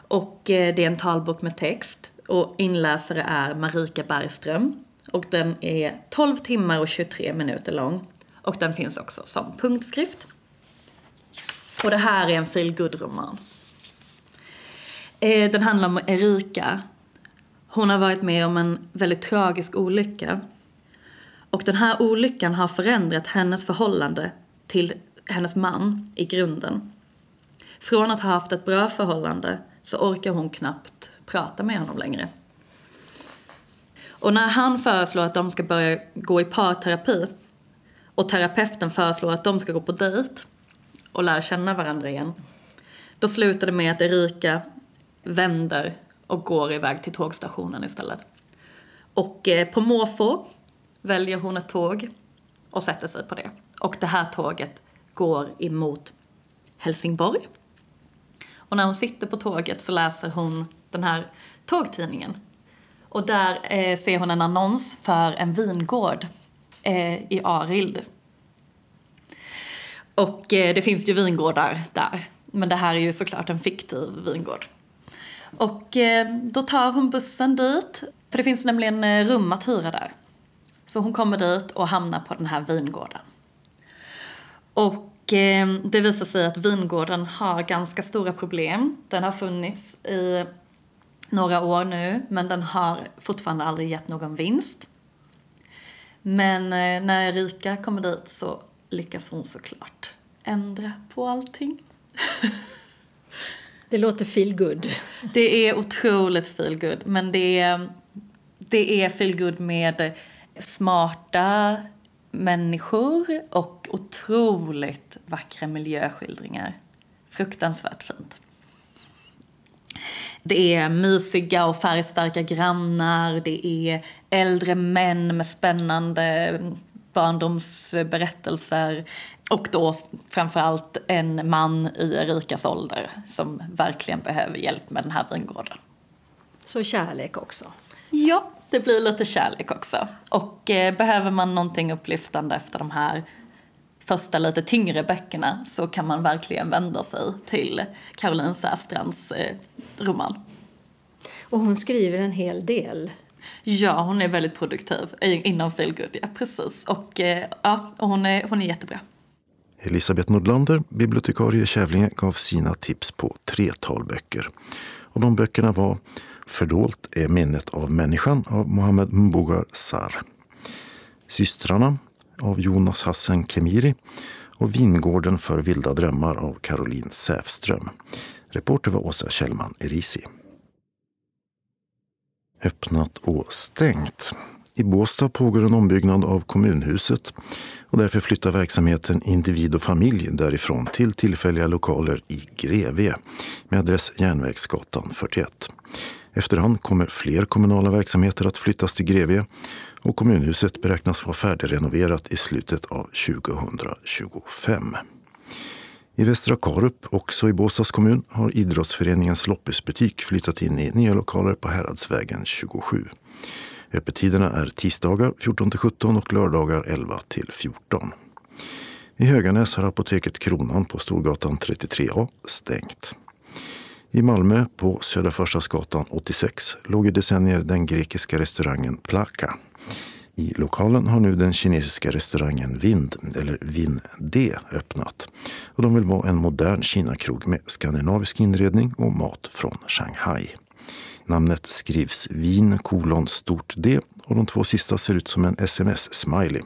Och eh, det är en talbok med text och inläsare är Marika Bergström. Och den är 12 timmar och 23 minuter lång. Och den finns också som punktskrift. Och det här är en feelgood-roman. Eh, den handlar om Erika. Hon har varit med om en väldigt tragisk olycka. Och den här olyckan har förändrat hennes förhållande till hennes man i grunden. Från att ha haft ett bra förhållande så orkar hon knappt prata med honom längre. Och när han föreslår att de ska börja gå i parterapi och terapeuten föreslår att de ska gå på dejt och lära känna varandra igen. Då slutar det med att Erika vänder och går iväg till tågstationen istället. Och eh, på måfå väljer hon ett tåg och sätter sig på det. Och det här tåget går emot Helsingborg. Och när hon sitter på tåget så läser hon den här tågtidningen och där eh, ser hon en annons för en vingård eh, i Arild. Och eh, det finns ju vingårdar där. Men det här är ju såklart en fiktiv vingård. Och eh, då tar hon bussen dit. För det finns nämligen eh, rum att hyra där. Så hon kommer dit och hamnar på den här vingården. Och eh, det visar sig att vingården har ganska stora problem. Den har funnits i några år nu, men den har fortfarande aldrig gett någon vinst. Men eh, när Erika kommer dit så lyckas hon såklart ändra på allting. det låter feel good. Det är otroligt feel good, men det är, det är feel good med smarta människor och otroligt vackra miljöskildringar. Fruktansvärt fint. Det är mysiga och färgstarka grannar, det är äldre män med spännande barndomsberättelser och då framförallt en man i Erikas ålder som verkligen behöver hjälp med den här vingården. Så kärlek också? Ja, det blir lite kärlek också. Och eh, behöver man någonting upplyftande efter de här första lite tyngre böckerna så kan man verkligen vända sig till Caroline Säfstrands eh, roman. Och hon skriver en hel del. Ja, hon är väldigt produktiv inom feelgood, ja precis. Och, eh, ja, och hon, är, hon är jättebra. Elisabeth Nordlander, bibliotekarie i Kävlinge, gav sina tips på tre talböcker. Och de böckerna var Fördolt är minnet av människan av Mohammed Mbougar Sar. Systrarna av Jonas Hassen Kemiri och Vingården för vilda drömmar av Caroline Säfström. Reporter var Åsa Kjellman Erisi. Öppnat och stängt. I Båstad pågår en ombyggnad av kommunhuset och därför flyttar verksamheten Individ och familj därifrån till tillfälliga lokaler i Grevie med adress Järnvägsgatan 41. Efterhand kommer fler kommunala verksamheter att flyttas till Grevie och kommunhuset beräknas vara färdigrenoverat i slutet av 2025. I Västra Karup, också i Båstads kommun, har idrottsföreningens loppisbutik flyttat in i nya lokaler på Häradsvägen 27. Öppettiderna är tisdagar 14 17 och lördagar 11 14. I Höganäs har apoteket Kronan på Storgatan 33A stängt. I Malmö på Södra Förstadsgatan 86 låg i decennier den grekiska restaurangen Plaka. I lokalen har nu den kinesiska restaurangen Vind, eller Vin D, öppnat. Och de vill vara en modern Kinakrog med skandinavisk inredning och mat från Shanghai. Namnet skrivs Vin kolon stort D och de två sista ser ut som en sms-smiley.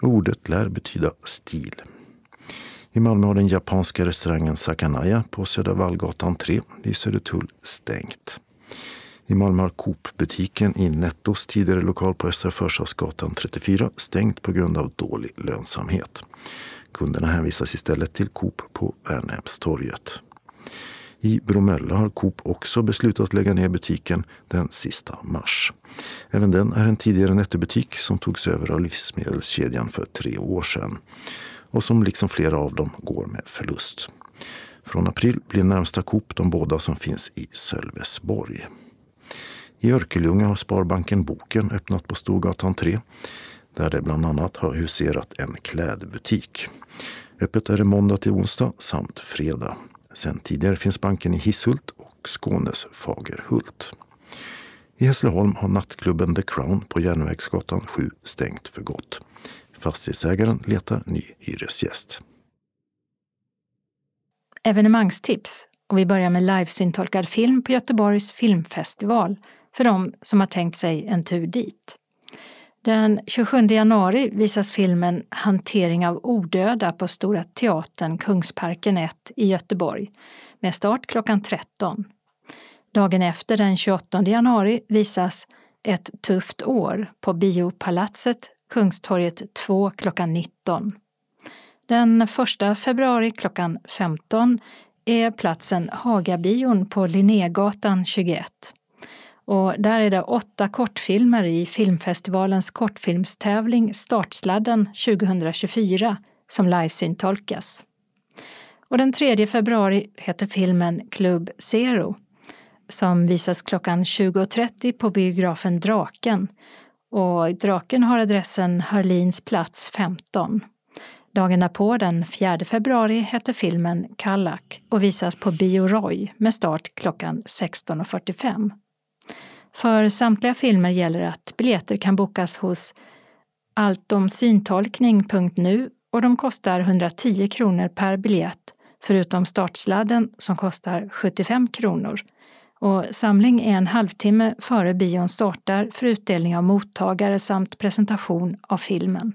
Ordet lär betyda stil. I Malmö har den japanska restaurangen Sakanaya på Södra Vallgatan 3 vid Södertull stängt. I Malmö har Coop-butiken i Nettos tidigare lokal på Östra Förstadsgatan 34 stängt på grund av dålig lönsamhet. Kunderna hänvisas istället till Coop på Värnhemstorget. I Bromölla har Coop också beslutat att lägga ner butiken den sista mars. Även den är en tidigare nettobutik som togs över av livsmedelskedjan för tre år sedan och som liksom flera av dem går med förlust. Från april blir närmsta Coop de båda som finns i Sölvesborg. I Örkelljunga har Sparbanken Boken öppnat på Storgatan 3 där det bland annat har huserat en klädbutik. Öppet är det måndag till onsdag samt fredag. Sen tidigare finns banken i Hisshult och Skånes Fagerhult. I Hässleholm har nattklubben The Crown på Järnvägsgatan 7 stängt för gott. Fastighetsägaren letar ny hyresgäst. Evenemangstips och vi börjar med livesyntolkad film på Göteborgs filmfestival för de som har tänkt sig en tur dit. Den 27 januari visas filmen Hantering av odöda på Stora Teatern Kungsparken 1 i Göteborg med start klockan 13. Dagen efter, den 28 januari, visas Ett tufft år på Biopalatset Kungstorget 2 klockan 19. Den 1 februari klockan 15 är platsen Hagabion på Linnégatan 21. Och där är det åtta kortfilmer i filmfestivalens kortfilmstävling Startsladden 2024 som livesyntolkas. Och den 3 februari heter filmen Club Zero som visas klockan 20.30 på biografen Draken. Och Draken har adressen Hörlins plats 15. Dagen därpå, den 4 februari, heter filmen Kallak och visas på Bio Roy med start klockan 16.45. För samtliga filmer gäller att biljetter kan bokas hos alltomsyntolkning.nu och de kostar 110 kronor per biljett förutom startsladden som kostar 75 kronor. Och samling är en halvtimme före bion startar för utdelning av mottagare samt presentation av filmen.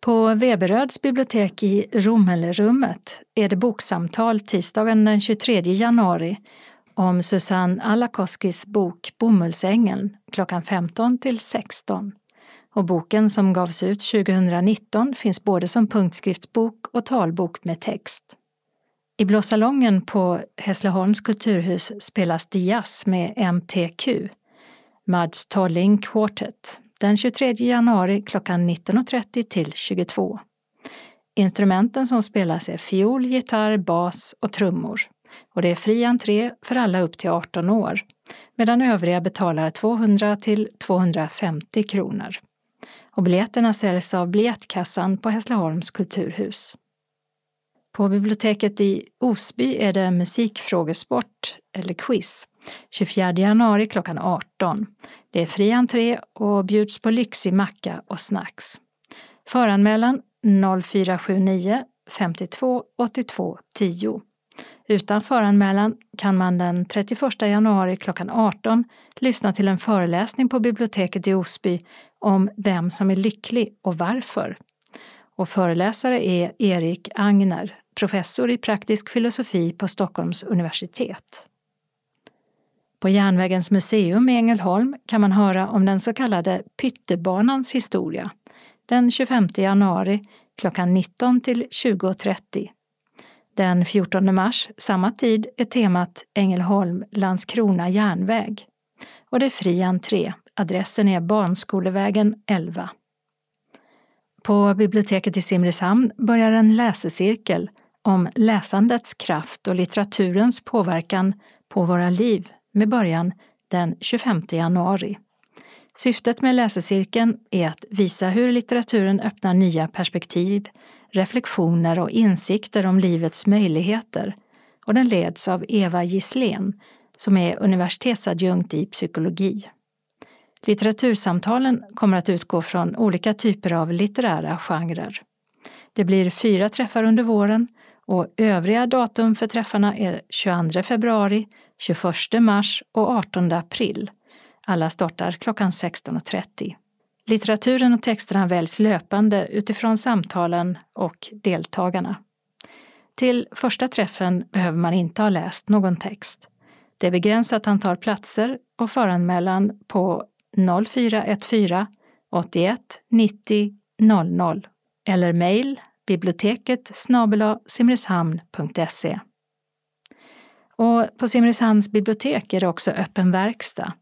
På Veberöds bibliotek i Romelrummet är det boksamtal tisdagen den 23 januari om Susanne Alakoskis bok Bomullsängeln klockan 15 till 16. Och boken som gavs ut 2019 finns både som punktskriftsbok och talbok med text. I Blå salongen på Hässleholms kulturhus spelas det jazz med MTQ, Mads Tolling Quartet, den 23 januari klockan 19.30 till 22. Instrumenten som spelas är fiol, gitarr, bas och trummor och det är fri entré för alla upp till 18 år, medan övriga betalar 200 till 250 kronor. Och biljetterna säljs av biljettkassan på Hässleholms kulturhus. På biblioteket i Osby är det musikfrågesport, eller quiz, 24 januari klockan 18. Det är fri entré och bjuds på lyxig macka och snacks. Föranmälan 0479 52 82 10. Utan föranmälan kan man den 31 januari klockan 18 lyssna till en föreläsning på biblioteket i Osby om vem som är lycklig och varför. Och föreläsare är Erik Agner, professor i praktisk filosofi på Stockholms universitet. På Järnvägens museum i Ängelholm kan man höra om den så kallade Pyttebanans historia den 25 januari klockan 19 till 20.30 den 14 mars, samma tid, är temat Ängelholm-Landskrona järnväg. Och det är fri entré. Adressen är Barnskolevägen 11. På biblioteket i Simrishamn börjar en läsecirkel om läsandets kraft och litteraturens påverkan på våra liv med början den 25 januari. Syftet med läsecirkeln är att visa hur litteraturen öppnar nya perspektiv, reflektioner och insikter om livets möjligheter och den leds av Eva Gisslén som är universitetsadjunkt i psykologi. Litteratursamtalen kommer att utgå från olika typer av litterära genrer. Det blir fyra träffar under våren och övriga datum för träffarna är 22 februari, 21 mars och 18 april. Alla startar klockan 16.30. Litteraturen och texterna väljs löpande utifrån samtalen och deltagarna. Till första träffen behöver man inte ha läst någon text. Det är begränsat antal platser och föranmälan på 0414 81 90 00 eller mejl biblioteket simrishamn.se. Och på Simrishamns bibliotek är det också öppen verkstad,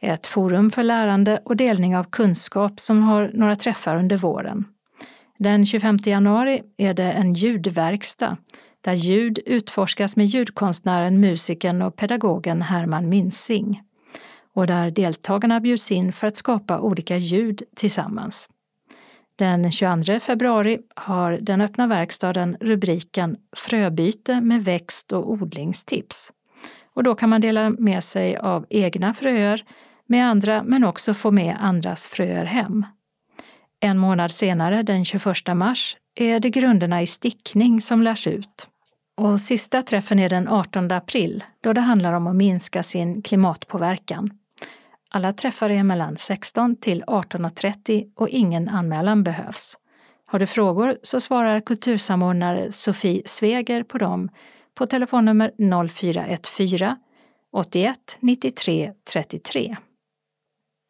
ett forum för lärande och delning av kunskap som har några träffar under våren. Den 25 januari är det en ljudverkstad där ljud utforskas med ljudkonstnären, musikern och pedagogen Herman Minsing och där deltagarna bjuds in för att skapa olika ljud tillsammans. Den 22 februari har den öppna verkstaden rubriken Fröbyte med växt och odlingstips. Och då kan man dela med sig av egna fröer med andra men också få med andras fröer hem. En månad senare, den 21 mars, är det grunderna i stickning som lärs ut. Och sista träffen är den 18 april då det handlar om att minska sin klimatpåverkan. Alla träffar är mellan 16 till 18.30 och ingen anmälan behövs. Har du frågor så svarar kultursamordnare Sofie Sveger på dem på telefonnummer 0414 81 93 33.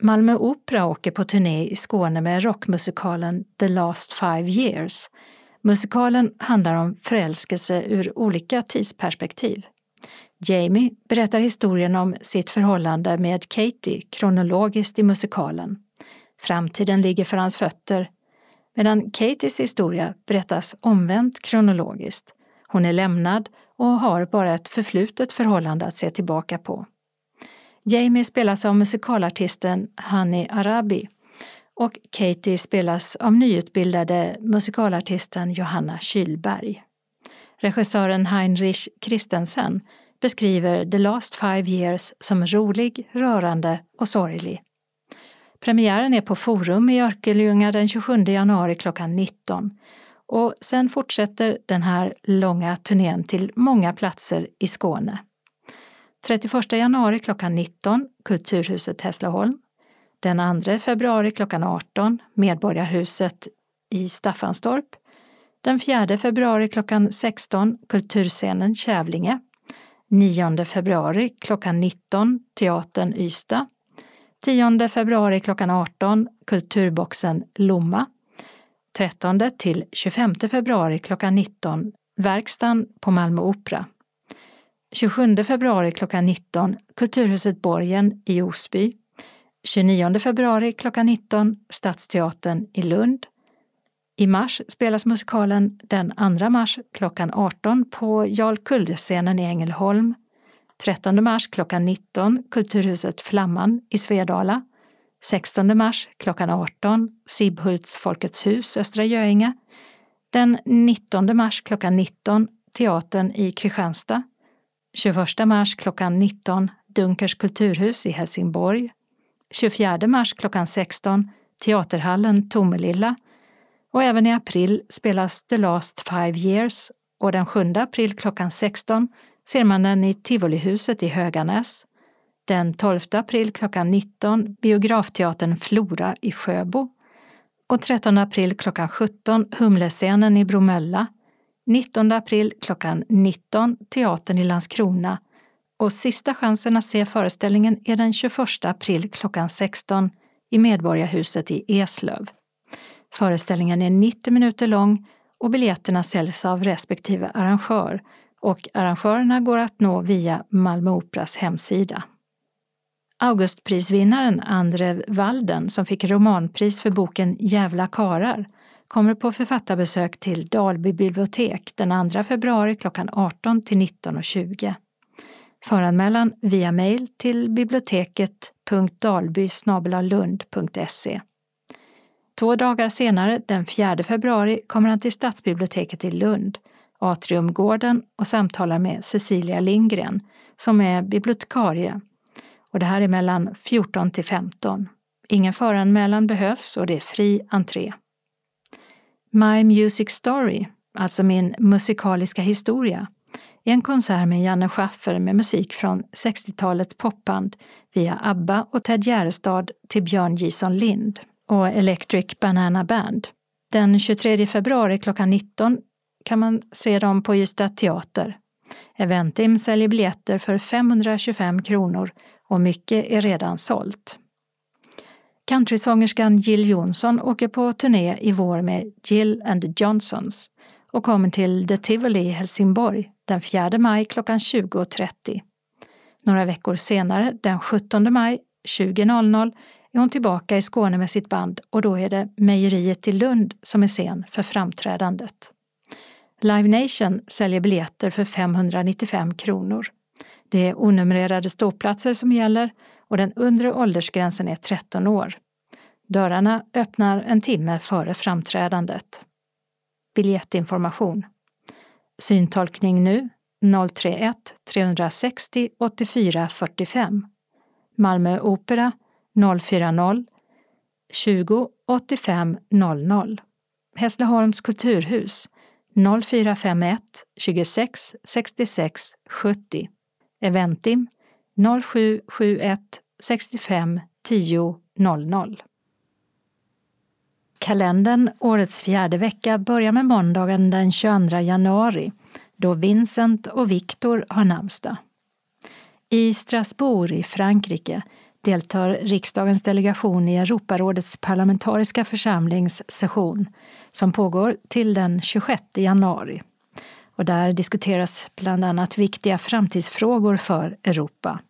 Malmö Opera åker på turné i Skåne med rockmusikalen The Last Five Years. Musikalen handlar om förälskelse ur olika tidsperspektiv. Jamie berättar historien om sitt förhållande med Katie kronologiskt i musikalen. Framtiden ligger för hans fötter, medan Katies historia berättas omvänt kronologiskt. Hon är lämnad och har bara ett förflutet förhållande att se tillbaka på. Jamie spelas av musikalartisten Hani Arabi och Katie spelas av nyutbildade musikalartisten Johanna Kylberg. Regissören Heinrich Christensen beskriver The Last Five Years som rolig, rörande och sorglig. Premiären är på Forum i Örkelljunga den 27 januari klockan 19 och sen fortsätter den här långa turnén till många platser i Skåne. 31 januari klockan 19 Kulturhuset Hässleholm. Den 2 februari klockan 18 Medborgarhuset i Staffanstorp. Den 4 februari klockan 16 Kulturscenen Kävlinge. 9 februari klockan 19 Teatern Ystad. 10 februari klockan 18 Kulturboxen Lomma. 13 till 25 februari klockan 19 Verkstan på Malmö Opera. 27 februari klockan 19 Kulturhuset Borgen i Osby. 29 februari klockan 19 Stadsteatern i Lund. I mars spelas musikalen den 2 mars klockan 18 på Jarl Kulde-scenen i Ängelholm. 13 mars klockan 19 Kulturhuset Flamman i Svedala. 16 mars klockan 18 Sibhults Folkets hus, Östra Göinge. Den 19 mars klockan 19 Teatern i Kristianstad. 21 mars klockan 19 Dunkers kulturhus i Helsingborg. 24 mars klockan 16 Teaterhallen Tomelilla och även i april spelas The Last Five Years och den 7 april klockan 16 ser man den i Tivolihuset i Höganäs. Den 12 april klockan 19 Biografteatern Flora i Sjöbo och 13 april klockan 17 Humlescenen i Bromölla. 19 april klockan 19 Teatern i Landskrona och sista chansen att se föreställningen är den 21 april klockan 16 i Medborgarhuset i Eslöv. Föreställningen är 90 minuter lång och biljetterna säljs av respektive arrangör och arrangörerna går att nå via Malmö Operas hemsida. Augustprisvinnaren Andre Walden som fick romanpris för boken Jävla karar kommer på författarbesök till Dalby bibliotek den 2 februari klockan 18 till 19.20. Föranmälan via mejl till biblioteket.dalby.lund.se. Två dagar senare, den 4 februari, kommer han till stadsbiblioteket i Lund, Atriumgården och samtalar med Cecilia Lindgren som är bibliotekarie. Och det här är mellan 14 till 15. Ingen föranmälan behövs och det är fri entré. My Music Story, alltså min musikaliska historia, är en konsert med Janne Schaffer med musik från 60-talets popband via ABBA och Ted Gärdestad till Björn Gison Lind och Electric Banana Band. Den 23 februari klockan 19 kan man se dem på Ystad Teater. Eventim säljer biljetter för 525 kronor och mycket är redan sålt. Countrysångerskan Jill Johnson åker på turné i vår med Jill and the Johnsons och kommer till The Tivoli i Helsingborg den 4 maj klockan 20.30. Några veckor senare, den 17 maj 20.00, är hon tillbaka i Skåne med sitt band och då är det Mejeriet i Lund som är scen för framträdandet. Live Nation säljer biljetter för 595 kronor. Det är onumrerade ståplatser som gäller och den undre åldersgränsen är 13 år. Dörrarna öppnar en timme före framträdandet. Biljettinformation. Syntolkning nu 031 360 84 45. Malmö Opera 040 20 85 00. Hässleholms kulturhus 0451 26 66 70. Eventim 0771 65 10 00. Kalendern årets fjärde vecka börjar med måndagen den 22 januari då Vincent och Victor har namnsdag. I Strasbourg i Frankrike deltar riksdagens delegation i Europarådets parlamentariska församlings session som pågår till den 26 januari. Och där diskuteras bland annat viktiga framtidsfrågor för Europa.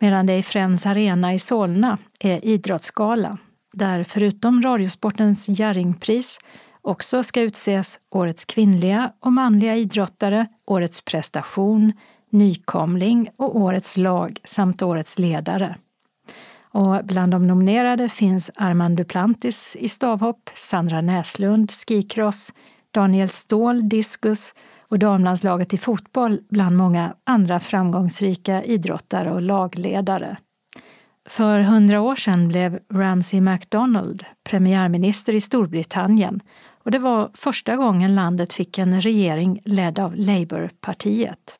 Medan det i Friends Arena i Solna är idrottsgala där förutom Radiosportens Jerringpris också ska utses Årets kvinnliga och manliga idrottare, Årets prestation, Nykomling och Årets lag samt Årets ledare. Och bland de nominerade finns Armand Duplantis i stavhopp, Sandra Näslund skikross, Daniel Ståhl diskus och damlandslaget i fotboll bland många andra framgångsrika idrottare och lagledare. För hundra år sedan blev Ramsay MacDonald premiärminister i Storbritannien och det var första gången landet fick en regering ledd av Labourpartiet.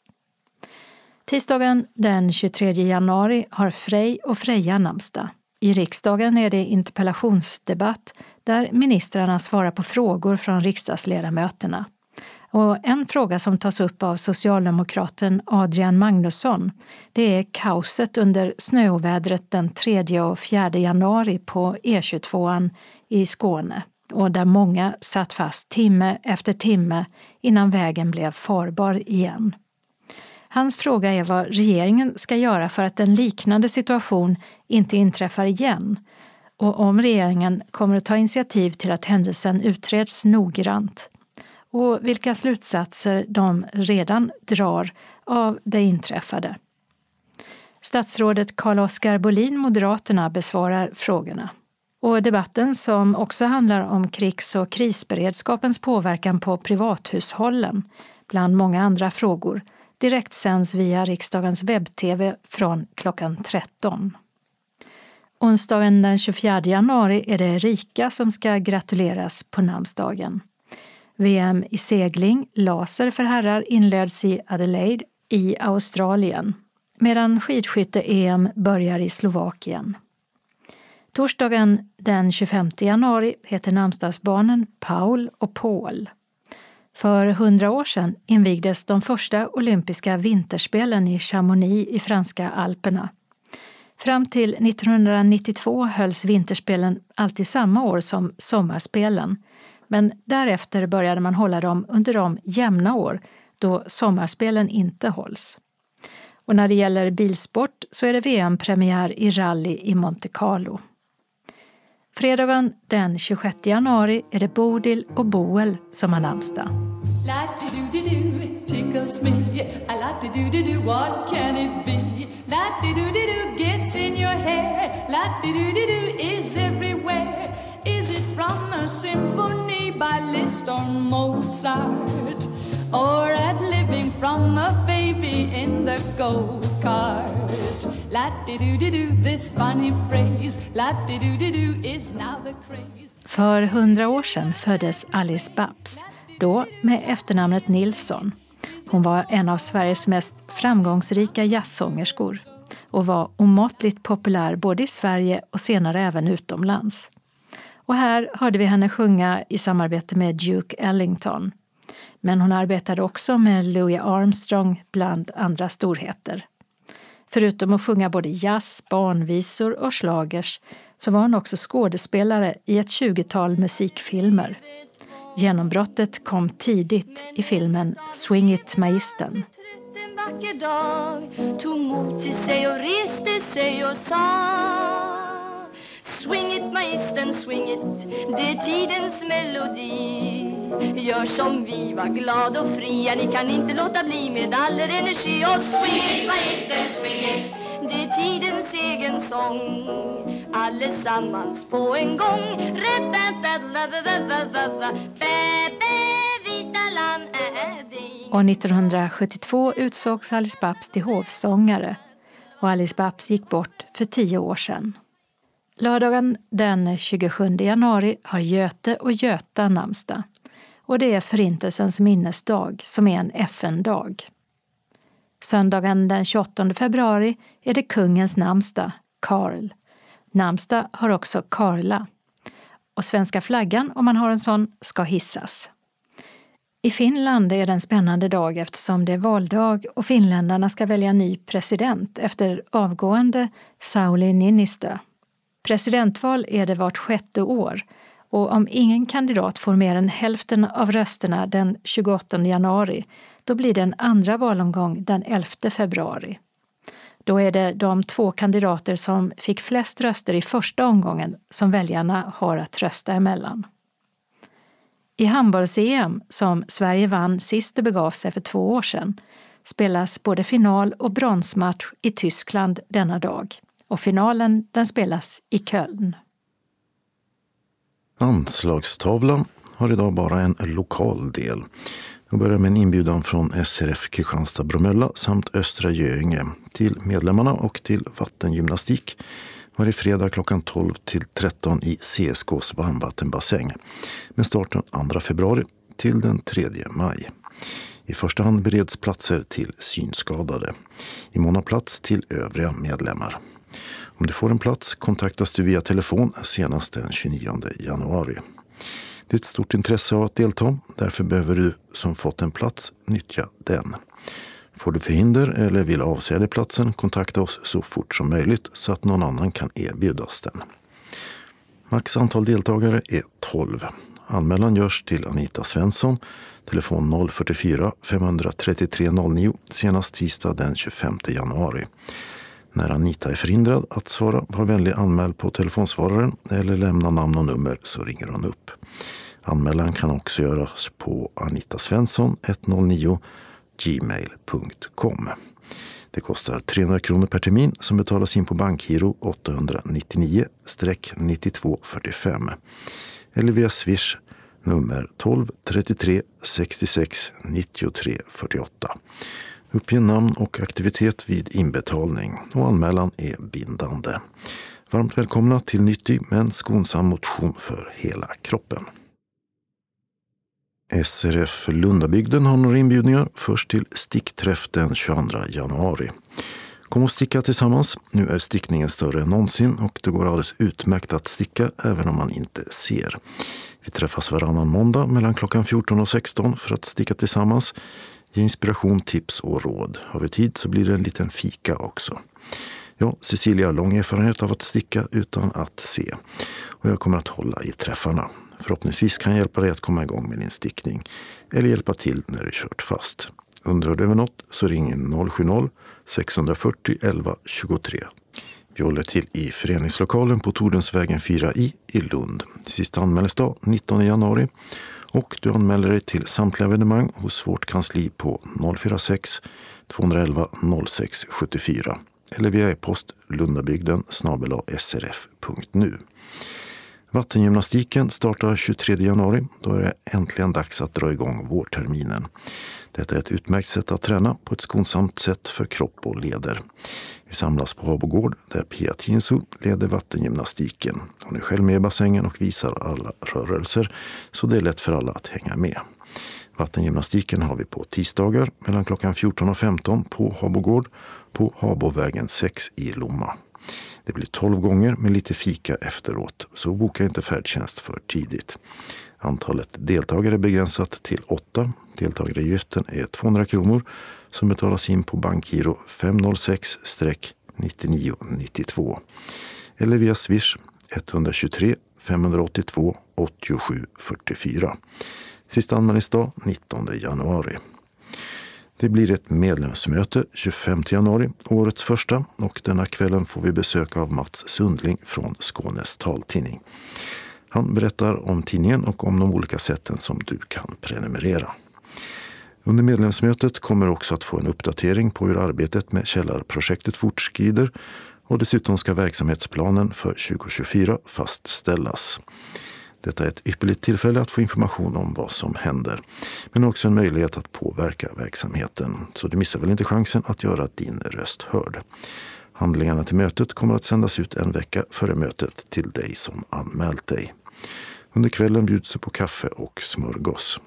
Tisdagen den 23 januari har Frej och Freja namnsdag. I riksdagen är det interpellationsdebatt där ministrarna svarar på frågor från riksdagsledamöterna. Och en fråga som tas upp av socialdemokraten Adrian Magnusson det är kaoset under snöovädret den 3 och 4 januari på E22 i Skåne och där många satt fast timme efter timme innan vägen blev farbar igen. Hans fråga är vad regeringen ska göra för att en liknande situation inte inträffar igen och om regeringen kommer att ta initiativ till att händelsen utreds noggrant och vilka slutsatser de redan drar av det inträffade. Statsrådet Carl-Oskar Bolin, Moderaterna, besvarar frågorna. Och debatten som också handlar om krigs och krisberedskapens påverkan på privathushållen, bland många andra frågor, direktsänds via riksdagens webb-tv från klockan 13. Onsdagen den 24 januari är det Rika som ska gratuleras på namnsdagen. VM i segling, laser för herrar, inleds i Adelaide i Australien medan skidskytte-EM börjar i Slovakien. Torsdagen den 25 januari heter namnsdagsbarnen Paul och Paul. För hundra år sedan invigdes de första olympiska vinterspelen i Chamonix i franska alperna. Fram till 1992 hölls vinterspelen alltid samma år som sommarspelen men därefter började man hålla dem under de jämna år då sommarspelen inte hålls. Och när det gäller bilsport så är det VM-premiär i rally i Monte Carlo. Fredagen den 26 januari är det Bodil och Boel som har namnsdag. tickles me. Latti-do-di-do, what can it be? Do do gets in your hair. Do do is everywhere. Is it from a symphony by Liszt or Mozart? Or at living from a baby in the go-kart? La-di-do-di-do, this funny phrase La-di-do-di-do is now the craze För hundra år sedan föddes Alice Babs, då med efternamnet Nilsson. Hon var en av Sveriges mest framgångsrika jazzsångerskor. och var omåttligt populär både i Sverige och senare även utomlands. Och här hörde vi henne sjunga i samarbete med Duke Ellington. Men hon arbetade också med Louis Armstrong bland andra storheter. Förutom att sjunga både jazz, barnvisor och slagers så var hon också skådespelare i ett tjugotal musikfilmer. Genombrottet kom tidigt i filmen Swing it magistern. En vacker dag tog mod till sig och reste sig och sa Swing it magistern, swing it, det är tidens melodi Gör som vi, var glad och fria, ni kan inte låta bli med all er energi. Och swing it magistern, swing it, det är tidens egen sång. Allesammans på en gång. Och 1972 utsågs Alice Babs till hovsångare. Och Alice Babs gick bort för tio år sedan. Lördagen den 27 januari har Göte och Göta namnsdag och det är Förintelsens minnesdag som är en FN-dag. Söndagen den 28 februari är det kungens namnsdag, Karl. Namnsdag har också Karla. Och svenska flaggan, om man har en sån, ska hissas. I Finland är det en spännande dag eftersom det är valdag och finländarna ska välja ny president efter avgående Sauli Niinistö. Presidentval är det vart sjätte år och om ingen kandidat får mer än hälften av rösterna den 28 januari, då blir det en andra valomgång den 11 februari. Då är det de två kandidater som fick flest röster i första omgången som väljarna har att rösta emellan. I handbolls-EM, som Sverige vann sist det begav sig för två år sedan, spelas både final och bronsmatch i Tyskland denna dag och finalen den spelas i Köln. Anslagstavlan har idag bara en lokal del. Jag börjar med en inbjudan från SRF Kristianstad-Bromölla samt Östra Göinge till medlemmarna och till vattengymnastik varje fredag klockan 12 till 13 i CSKs varmvattenbassäng med start den 2 februari till den 3 maj. I första hand bereds platser till synskadade. I mån av plats till övriga medlemmar. Om du får en plats kontaktas du via telefon senast den 29 januari. Det är ett stort intresse av att delta. Därför behöver du som fått en plats nyttja den. Får du förhinder eller vill avsäga dig platsen, kontakta oss så fort som möjligt så att någon annan kan erbjudas den. Max antal deltagare är 12. Anmälan görs till Anita Svensson, telefon 044 533 09 senast tisdag den 25 januari. När Anita är förhindrad att svara, var vänlig anmäl på telefonsvararen eller lämna namn och nummer så ringer hon upp. Anmälan kan också göras på anitasvensson 109 gmail.com. Det kostar 300 kronor per termin som betalas in på bankgiro 899-9245 eller via swish nummer 12 33 66 93 48. Uppge namn och aktivitet vid inbetalning och anmälan är bindande. Varmt välkomna till nyttig men skonsam motion för hela kroppen. SRF Lundabygden har några inbjudningar. Först till stickträff den 22 januari. Kom och sticka tillsammans. Nu är stickningen större än någonsin och det går alldeles utmärkt att sticka även om man inte ser. Vi träffas varannan måndag mellan klockan 14 och 16 för att sticka tillsammans. Ge inspiration, tips och råd. Har vi tid så blir det en liten fika också. Ja, Cecilia har lång erfarenhet av att sticka utan att se. Och jag kommer att hålla i träffarna. Förhoppningsvis kan jag hjälpa dig att komma igång med din stickning eller hjälpa till när du kört fast. Undrar du över något så ring 070-640 11 23. Vi håller till i föreningslokalen på Tordensvägen 4i i Lund. Sista anmälningsdag 19 januari och du anmäler dig till samtliga evenemang hos vårt kansli på 046 211 06 74 eller via e-post lundabygden srf.nu. Vattengymnastiken startar 23 januari. Då är det äntligen dags att dra igång vårterminen. Detta är ett utmärkt sätt att träna på ett skonsamt sätt för kropp och leder. Vi samlas på Habogård där Pia Tinsu leder vattengymnastiken. Hon är själv med i bassängen och visar alla rörelser så det är lätt för alla att hänga med. Vattengymnastiken har vi på tisdagar mellan klockan 14 och 15 på Habogård på Habovägen 6 i Lomma. Det blir 12 gånger med lite fika efteråt, så boka inte färdtjänst för tidigt. Antalet deltagare är begränsat till 8. Deltagaravgiften är 200 kronor som betalas in på bankgiro 506-9992 eller via swish 123 582 87 44. Sista anmälningsdag 19 januari. Det blir ett medlemsmöte 25 januari, årets första och denna kvällen får vi besök av Mats Sundling från Skånes taltidning. Han berättar om tidningen och om de olika sätten som du kan prenumerera. Under medlemsmötet kommer också att få en uppdatering på hur arbetet med källarprojektet fortskrider och dessutom ska verksamhetsplanen för 2024 fastställas. Detta är ett ypperligt tillfälle att få information om vad som händer, men också en möjlighet att påverka verksamheten. Så du missar väl inte chansen att göra din röst hörd. Handlingarna till mötet kommer att sändas ut en vecka före mötet till dig som anmält dig. Under kvällen bjuds det på kaffe och smörgås.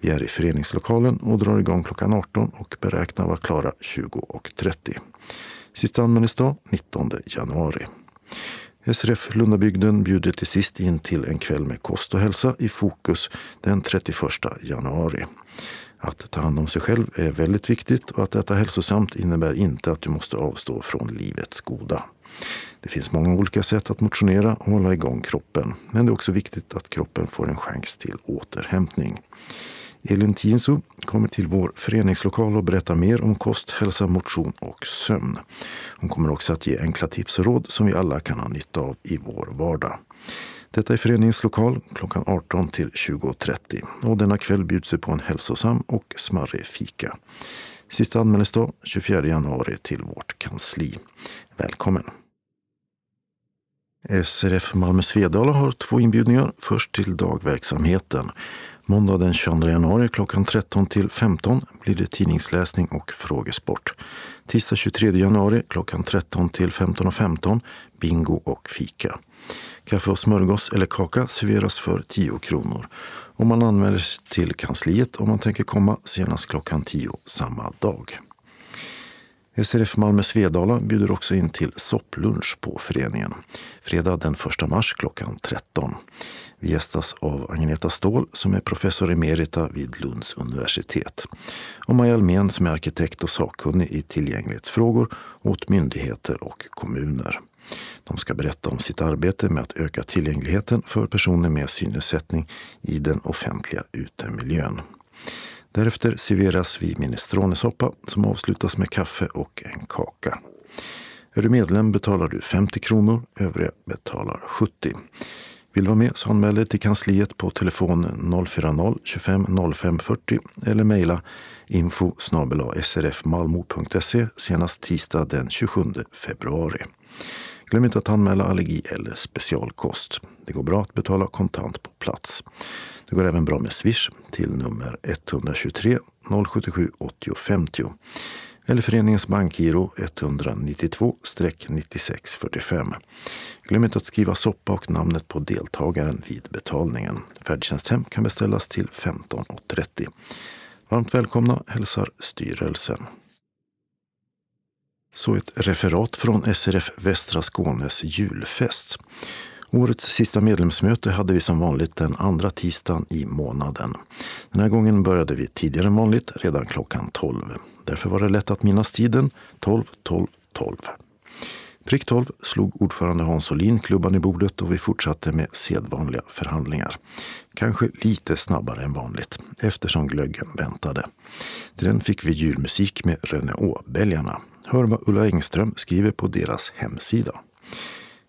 Vi är i föreningslokalen och drar igång klockan 18 och beräknar vara klara 20.30. Sista anmälningsdag 19 januari. SRF Lundabygden bjuder till sist in till en kväll med kost och hälsa i fokus den 31 januari. Att ta hand om sig själv är väldigt viktigt och att äta hälsosamt innebär inte att du måste avstå från livets goda. Det finns många olika sätt att motionera och hålla igång kroppen. Men det är också viktigt att kroppen får en chans till återhämtning. Elin Tienso kommer till vår föreningslokal och berättar mer om kost, hälsa, motion och sömn. Hon kommer också att ge enkla tips och råd som vi alla kan ha nytta av i vår vardag. Detta är föreningens lokal klockan 18 till 20.30 och denna kväll bjuds det på en hälsosam och smarrig fika. Sista anmälningsdag 24 januari till vårt kansli. Välkommen! SRF Malmö Svedala har två inbjudningar. Först till dagverksamheten. Måndag den 22 januari klockan 13 till 15 blir det tidningsläsning och frågesport. Tisdag 23 januari klockan 13 till 15.15 15, bingo och fika. Kaffe och smörgås eller kaka serveras för 10 kronor. Och man anmäler sig till kansliet om man tänker komma senast klockan 10 samma dag. SRF Malmö Svedala bjuder också in till sopplunch på föreningen. Fredag den 1 mars klockan 13. Vi gästas av Agneta Ståhl som är professor emerita vid Lunds universitet. Och Maja Almén som är arkitekt och sakkunnig i tillgänglighetsfrågor åt myndigheter och kommuner. De ska berätta om sitt arbete med att öka tillgängligheten för personer med synnedsättning i den offentliga utemiljön. Därefter serveras vi minestronesoppa som avslutas med kaffe och en kaka. Är du medlem betalar du 50 kronor, övriga betalar 70. Vill du vara med så anmäl dig till kansliet på telefon 040-25 05 40 eller mejla info srfmalmo.se senast tisdag den 27 februari. Glöm inte att anmäla allergi eller specialkost. Det går bra att betala kontant på plats. Det går även bra med Swish till nummer 123 077 80 50 eller föreningens bankgiro 192-9645. Glöm inte att skriva soppa och namnet på deltagaren vid betalningen. Färdtjänsthem kan beställas till 15.30. Varmt välkomna hälsar styrelsen. Så ett referat från SRF Västra Skånes julfest. Årets sista medlemsmöte hade vi som vanligt den andra tisdagen i månaden. Den här gången började vi tidigare än vanligt, redan klockan 12. Därför var det lätt att minnas tiden 12, 12, 12. Prick 12 slog ordförande Hans Olin klubban i bordet och vi fortsatte med sedvanliga förhandlingar. Kanske lite snabbare än vanligt eftersom glöggen väntade. Till den fick vi julmusik med Rönne Å-bälgarna. Hör vad Ulla Engström skriver på deras hemsida.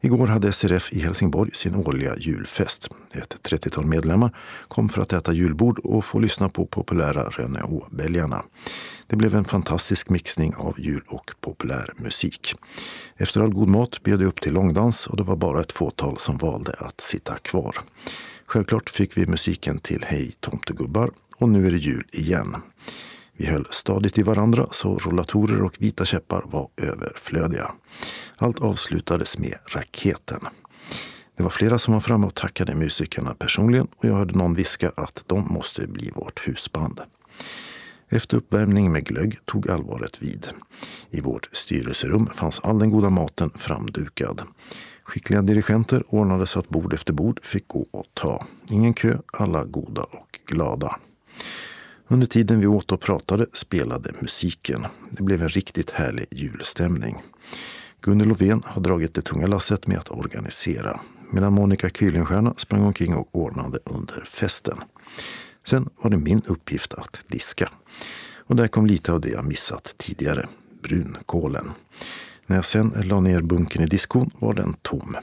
Igår hade SRF i Helsingborg sin årliga julfest. Ett 30-tal medlemmar kom för att äta julbord och få lyssna på populära Renault-bälgarna. Det blev en fantastisk mixning av jul och populär musik. Efter all god mat bjöd jag upp till långdans och det var bara ett fåtal som valde att sitta kvar. Självklart fick vi musiken till Hej tomtegubbar och nu är det jul igen. Vi höll stadigt i varandra så rollatorer och vita käppar var överflödiga. Allt avslutades med raketen. Det var flera som var framme och tackade musikerna personligen och jag hörde någon viska att de måste bli vårt husband. Efter uppvärmning med glögg tog allvaret vid. I vårt styrelserum fanns all den goda maten framdukad. Skickliga dirigenter ordnade så att bord efter bord fick gå och ta. Ingen kö, alla goda och glada. Under tiden vi åt och pratade spelade musiken. Det blev en riktigt härlig julstämning. Gunnel Lovén har dragit det tunga lasset med att organisera medan Monica Kuylenstierna sprang omkring och ordnade under festen. Sen var det min uppgift att diska. Och där kom lite av det jag missat tidigare, brunkålen. När jag sen la ner bunken i diskon var den tom.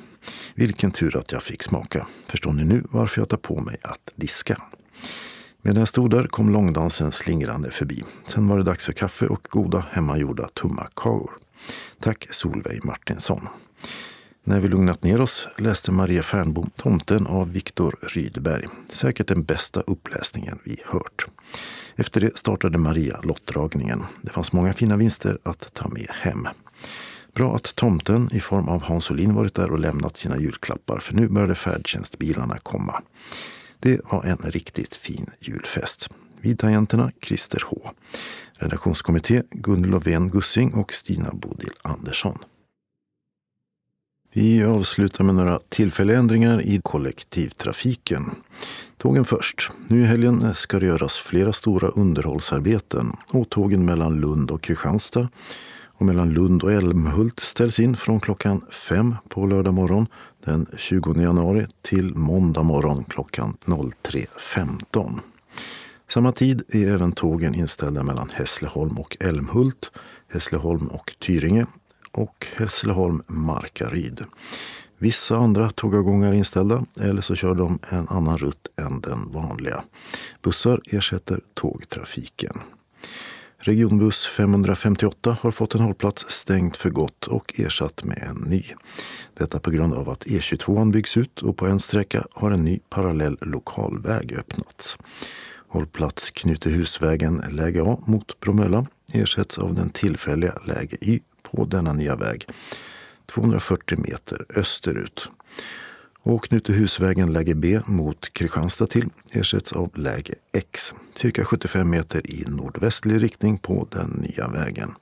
Vilken tur att jag fick smaka. Förstår ni nu varför jag tar på mig att diska? Medan jag stod där kom långdansen slingrande förbi. Sen var det dags för kaffe och goda hemmagjorda tummakakor. Tack Solveig Martinsson. När vi lugnat ner oss läste Maria Fernbom Tomten av Viktor Rydberg. Säkert den bästa uppläsningen vi hört. Efter det startade Maria lottdragningen. Det fanns många fina vinster att ta med hem. Bra att tomten i form av Hans Olin varit där och lämnat sina julklappar för nu började färdtjänstbilarna komma. Det var en riktigt fin julfest. Vid tangenterna Christer H. Redaktionskommitté Gunnel Lovén Gussing och Stina Bodil Andersson. Vi avslutar med några tillfälliga ändringar i kollektivtrafiken. Tågen först. Nu i helgen ska det göras flera stora underhållsarbeten och tågen mellan Lund och Kristianstad och mellan Lund och Älmhult ställs in från klockan fem på lördag morgon den 20 januari till måndag morgon klockan 03.15. Samma tid är även tågen inställda mellan Hässleholm och Älmhult, Hässleholm och Tyringe och Hässleholm-Markaryd. Vissa andra tågavgångar är inställda eller så kör de en annan rutt än den vanliga. Bussar ersätter tågtrafiken. Regionbuss 558 har fått en hållplats stängd för gott och ersatt med en ny. Detta på grund av att E22 byggs ut och på en sträcka har en ny parallell lokalväg öppnats. Hållplats Knutehusvägen läge A mot Bromölla ersätts av den tillfälliga läge Y på denna nya väg 240 meter österut. Och Knutehusvägen läge B mot Kristianstad till ersätts av läge X cirka 75 meter i nordvästlig riktning på den nya vägen.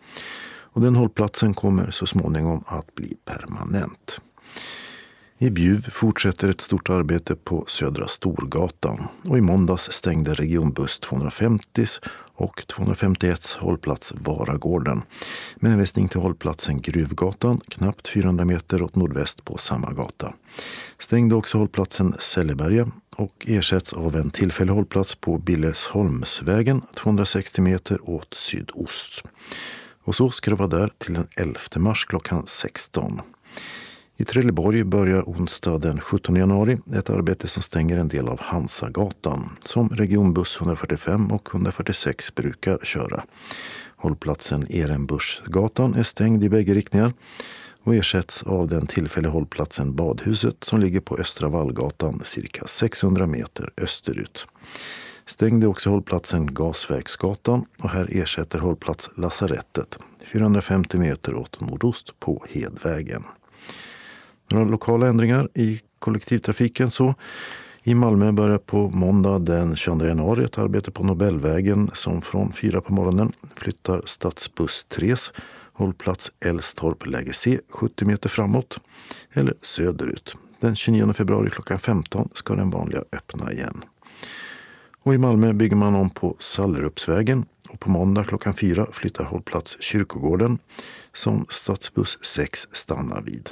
Och den hållplatsen kommer så småningom att bli permanent. I Bjuv fortsätter ett stort arbete på Södra Storgatan och i måndags stängde regionbuss 250 och 251 hållplats Varagården med hänvisning till hållplatsen Gruvgatan knappt 400 meter åt nordväst på samma gata. Stängde också hållplatsen Selleberga och ersätts av en tillfällig hållplats på Billesholmsvägen 260 meter åt sydost. Och så ska det vara där till den 11 mars klockan 16. I Trelleborg börjar onsdag den 17 januari ett arbete som stänger en del av Hansagatan som regionbuss 145 och 146 brukar köra. Hållplatsen Ehrenbursgatan är stängd i bägge riktningar och ersätts av den tillfälliga hållplatsen Badhuset som ligger på Östra Vallgatan cirka 600 meter österut. Stängd är också hållplatsen Gasverksgatan och här ersätter hållplats Lasarettet 450 meter åt nordost på Hedvägen. Några lokala ändringar i kollektivtrafiken så i Malmö börjar på måndag den 22 januari ett arbete på Nobelvägen som från fyra på morgonen flyttar stadsbuss 3 hållplats Älstorp läge C 70 meter framåt eller söderut. Den 29 februari klockan 15 ska den vanliga öppna igen. Och i Malmö bygger man om på Sallerupsvägen och på måndag klockan fyra flyttar hållplats Kyrkogården som stadsbuss 6 stannar vid.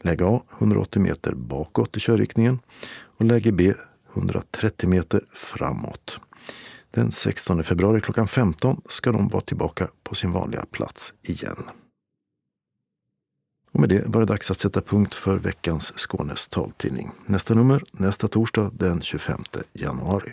Läge A 180 meter bakåt i körriktningen och läge B 130 meter framåt. Den 16 februari klockan 15 ska de vara tillbaka på sin vanliga plats igen. Och med det var det dags att sätta punkt för veckans Skånes taltidning. Nästa nummer nästa torsdag den 25 januari.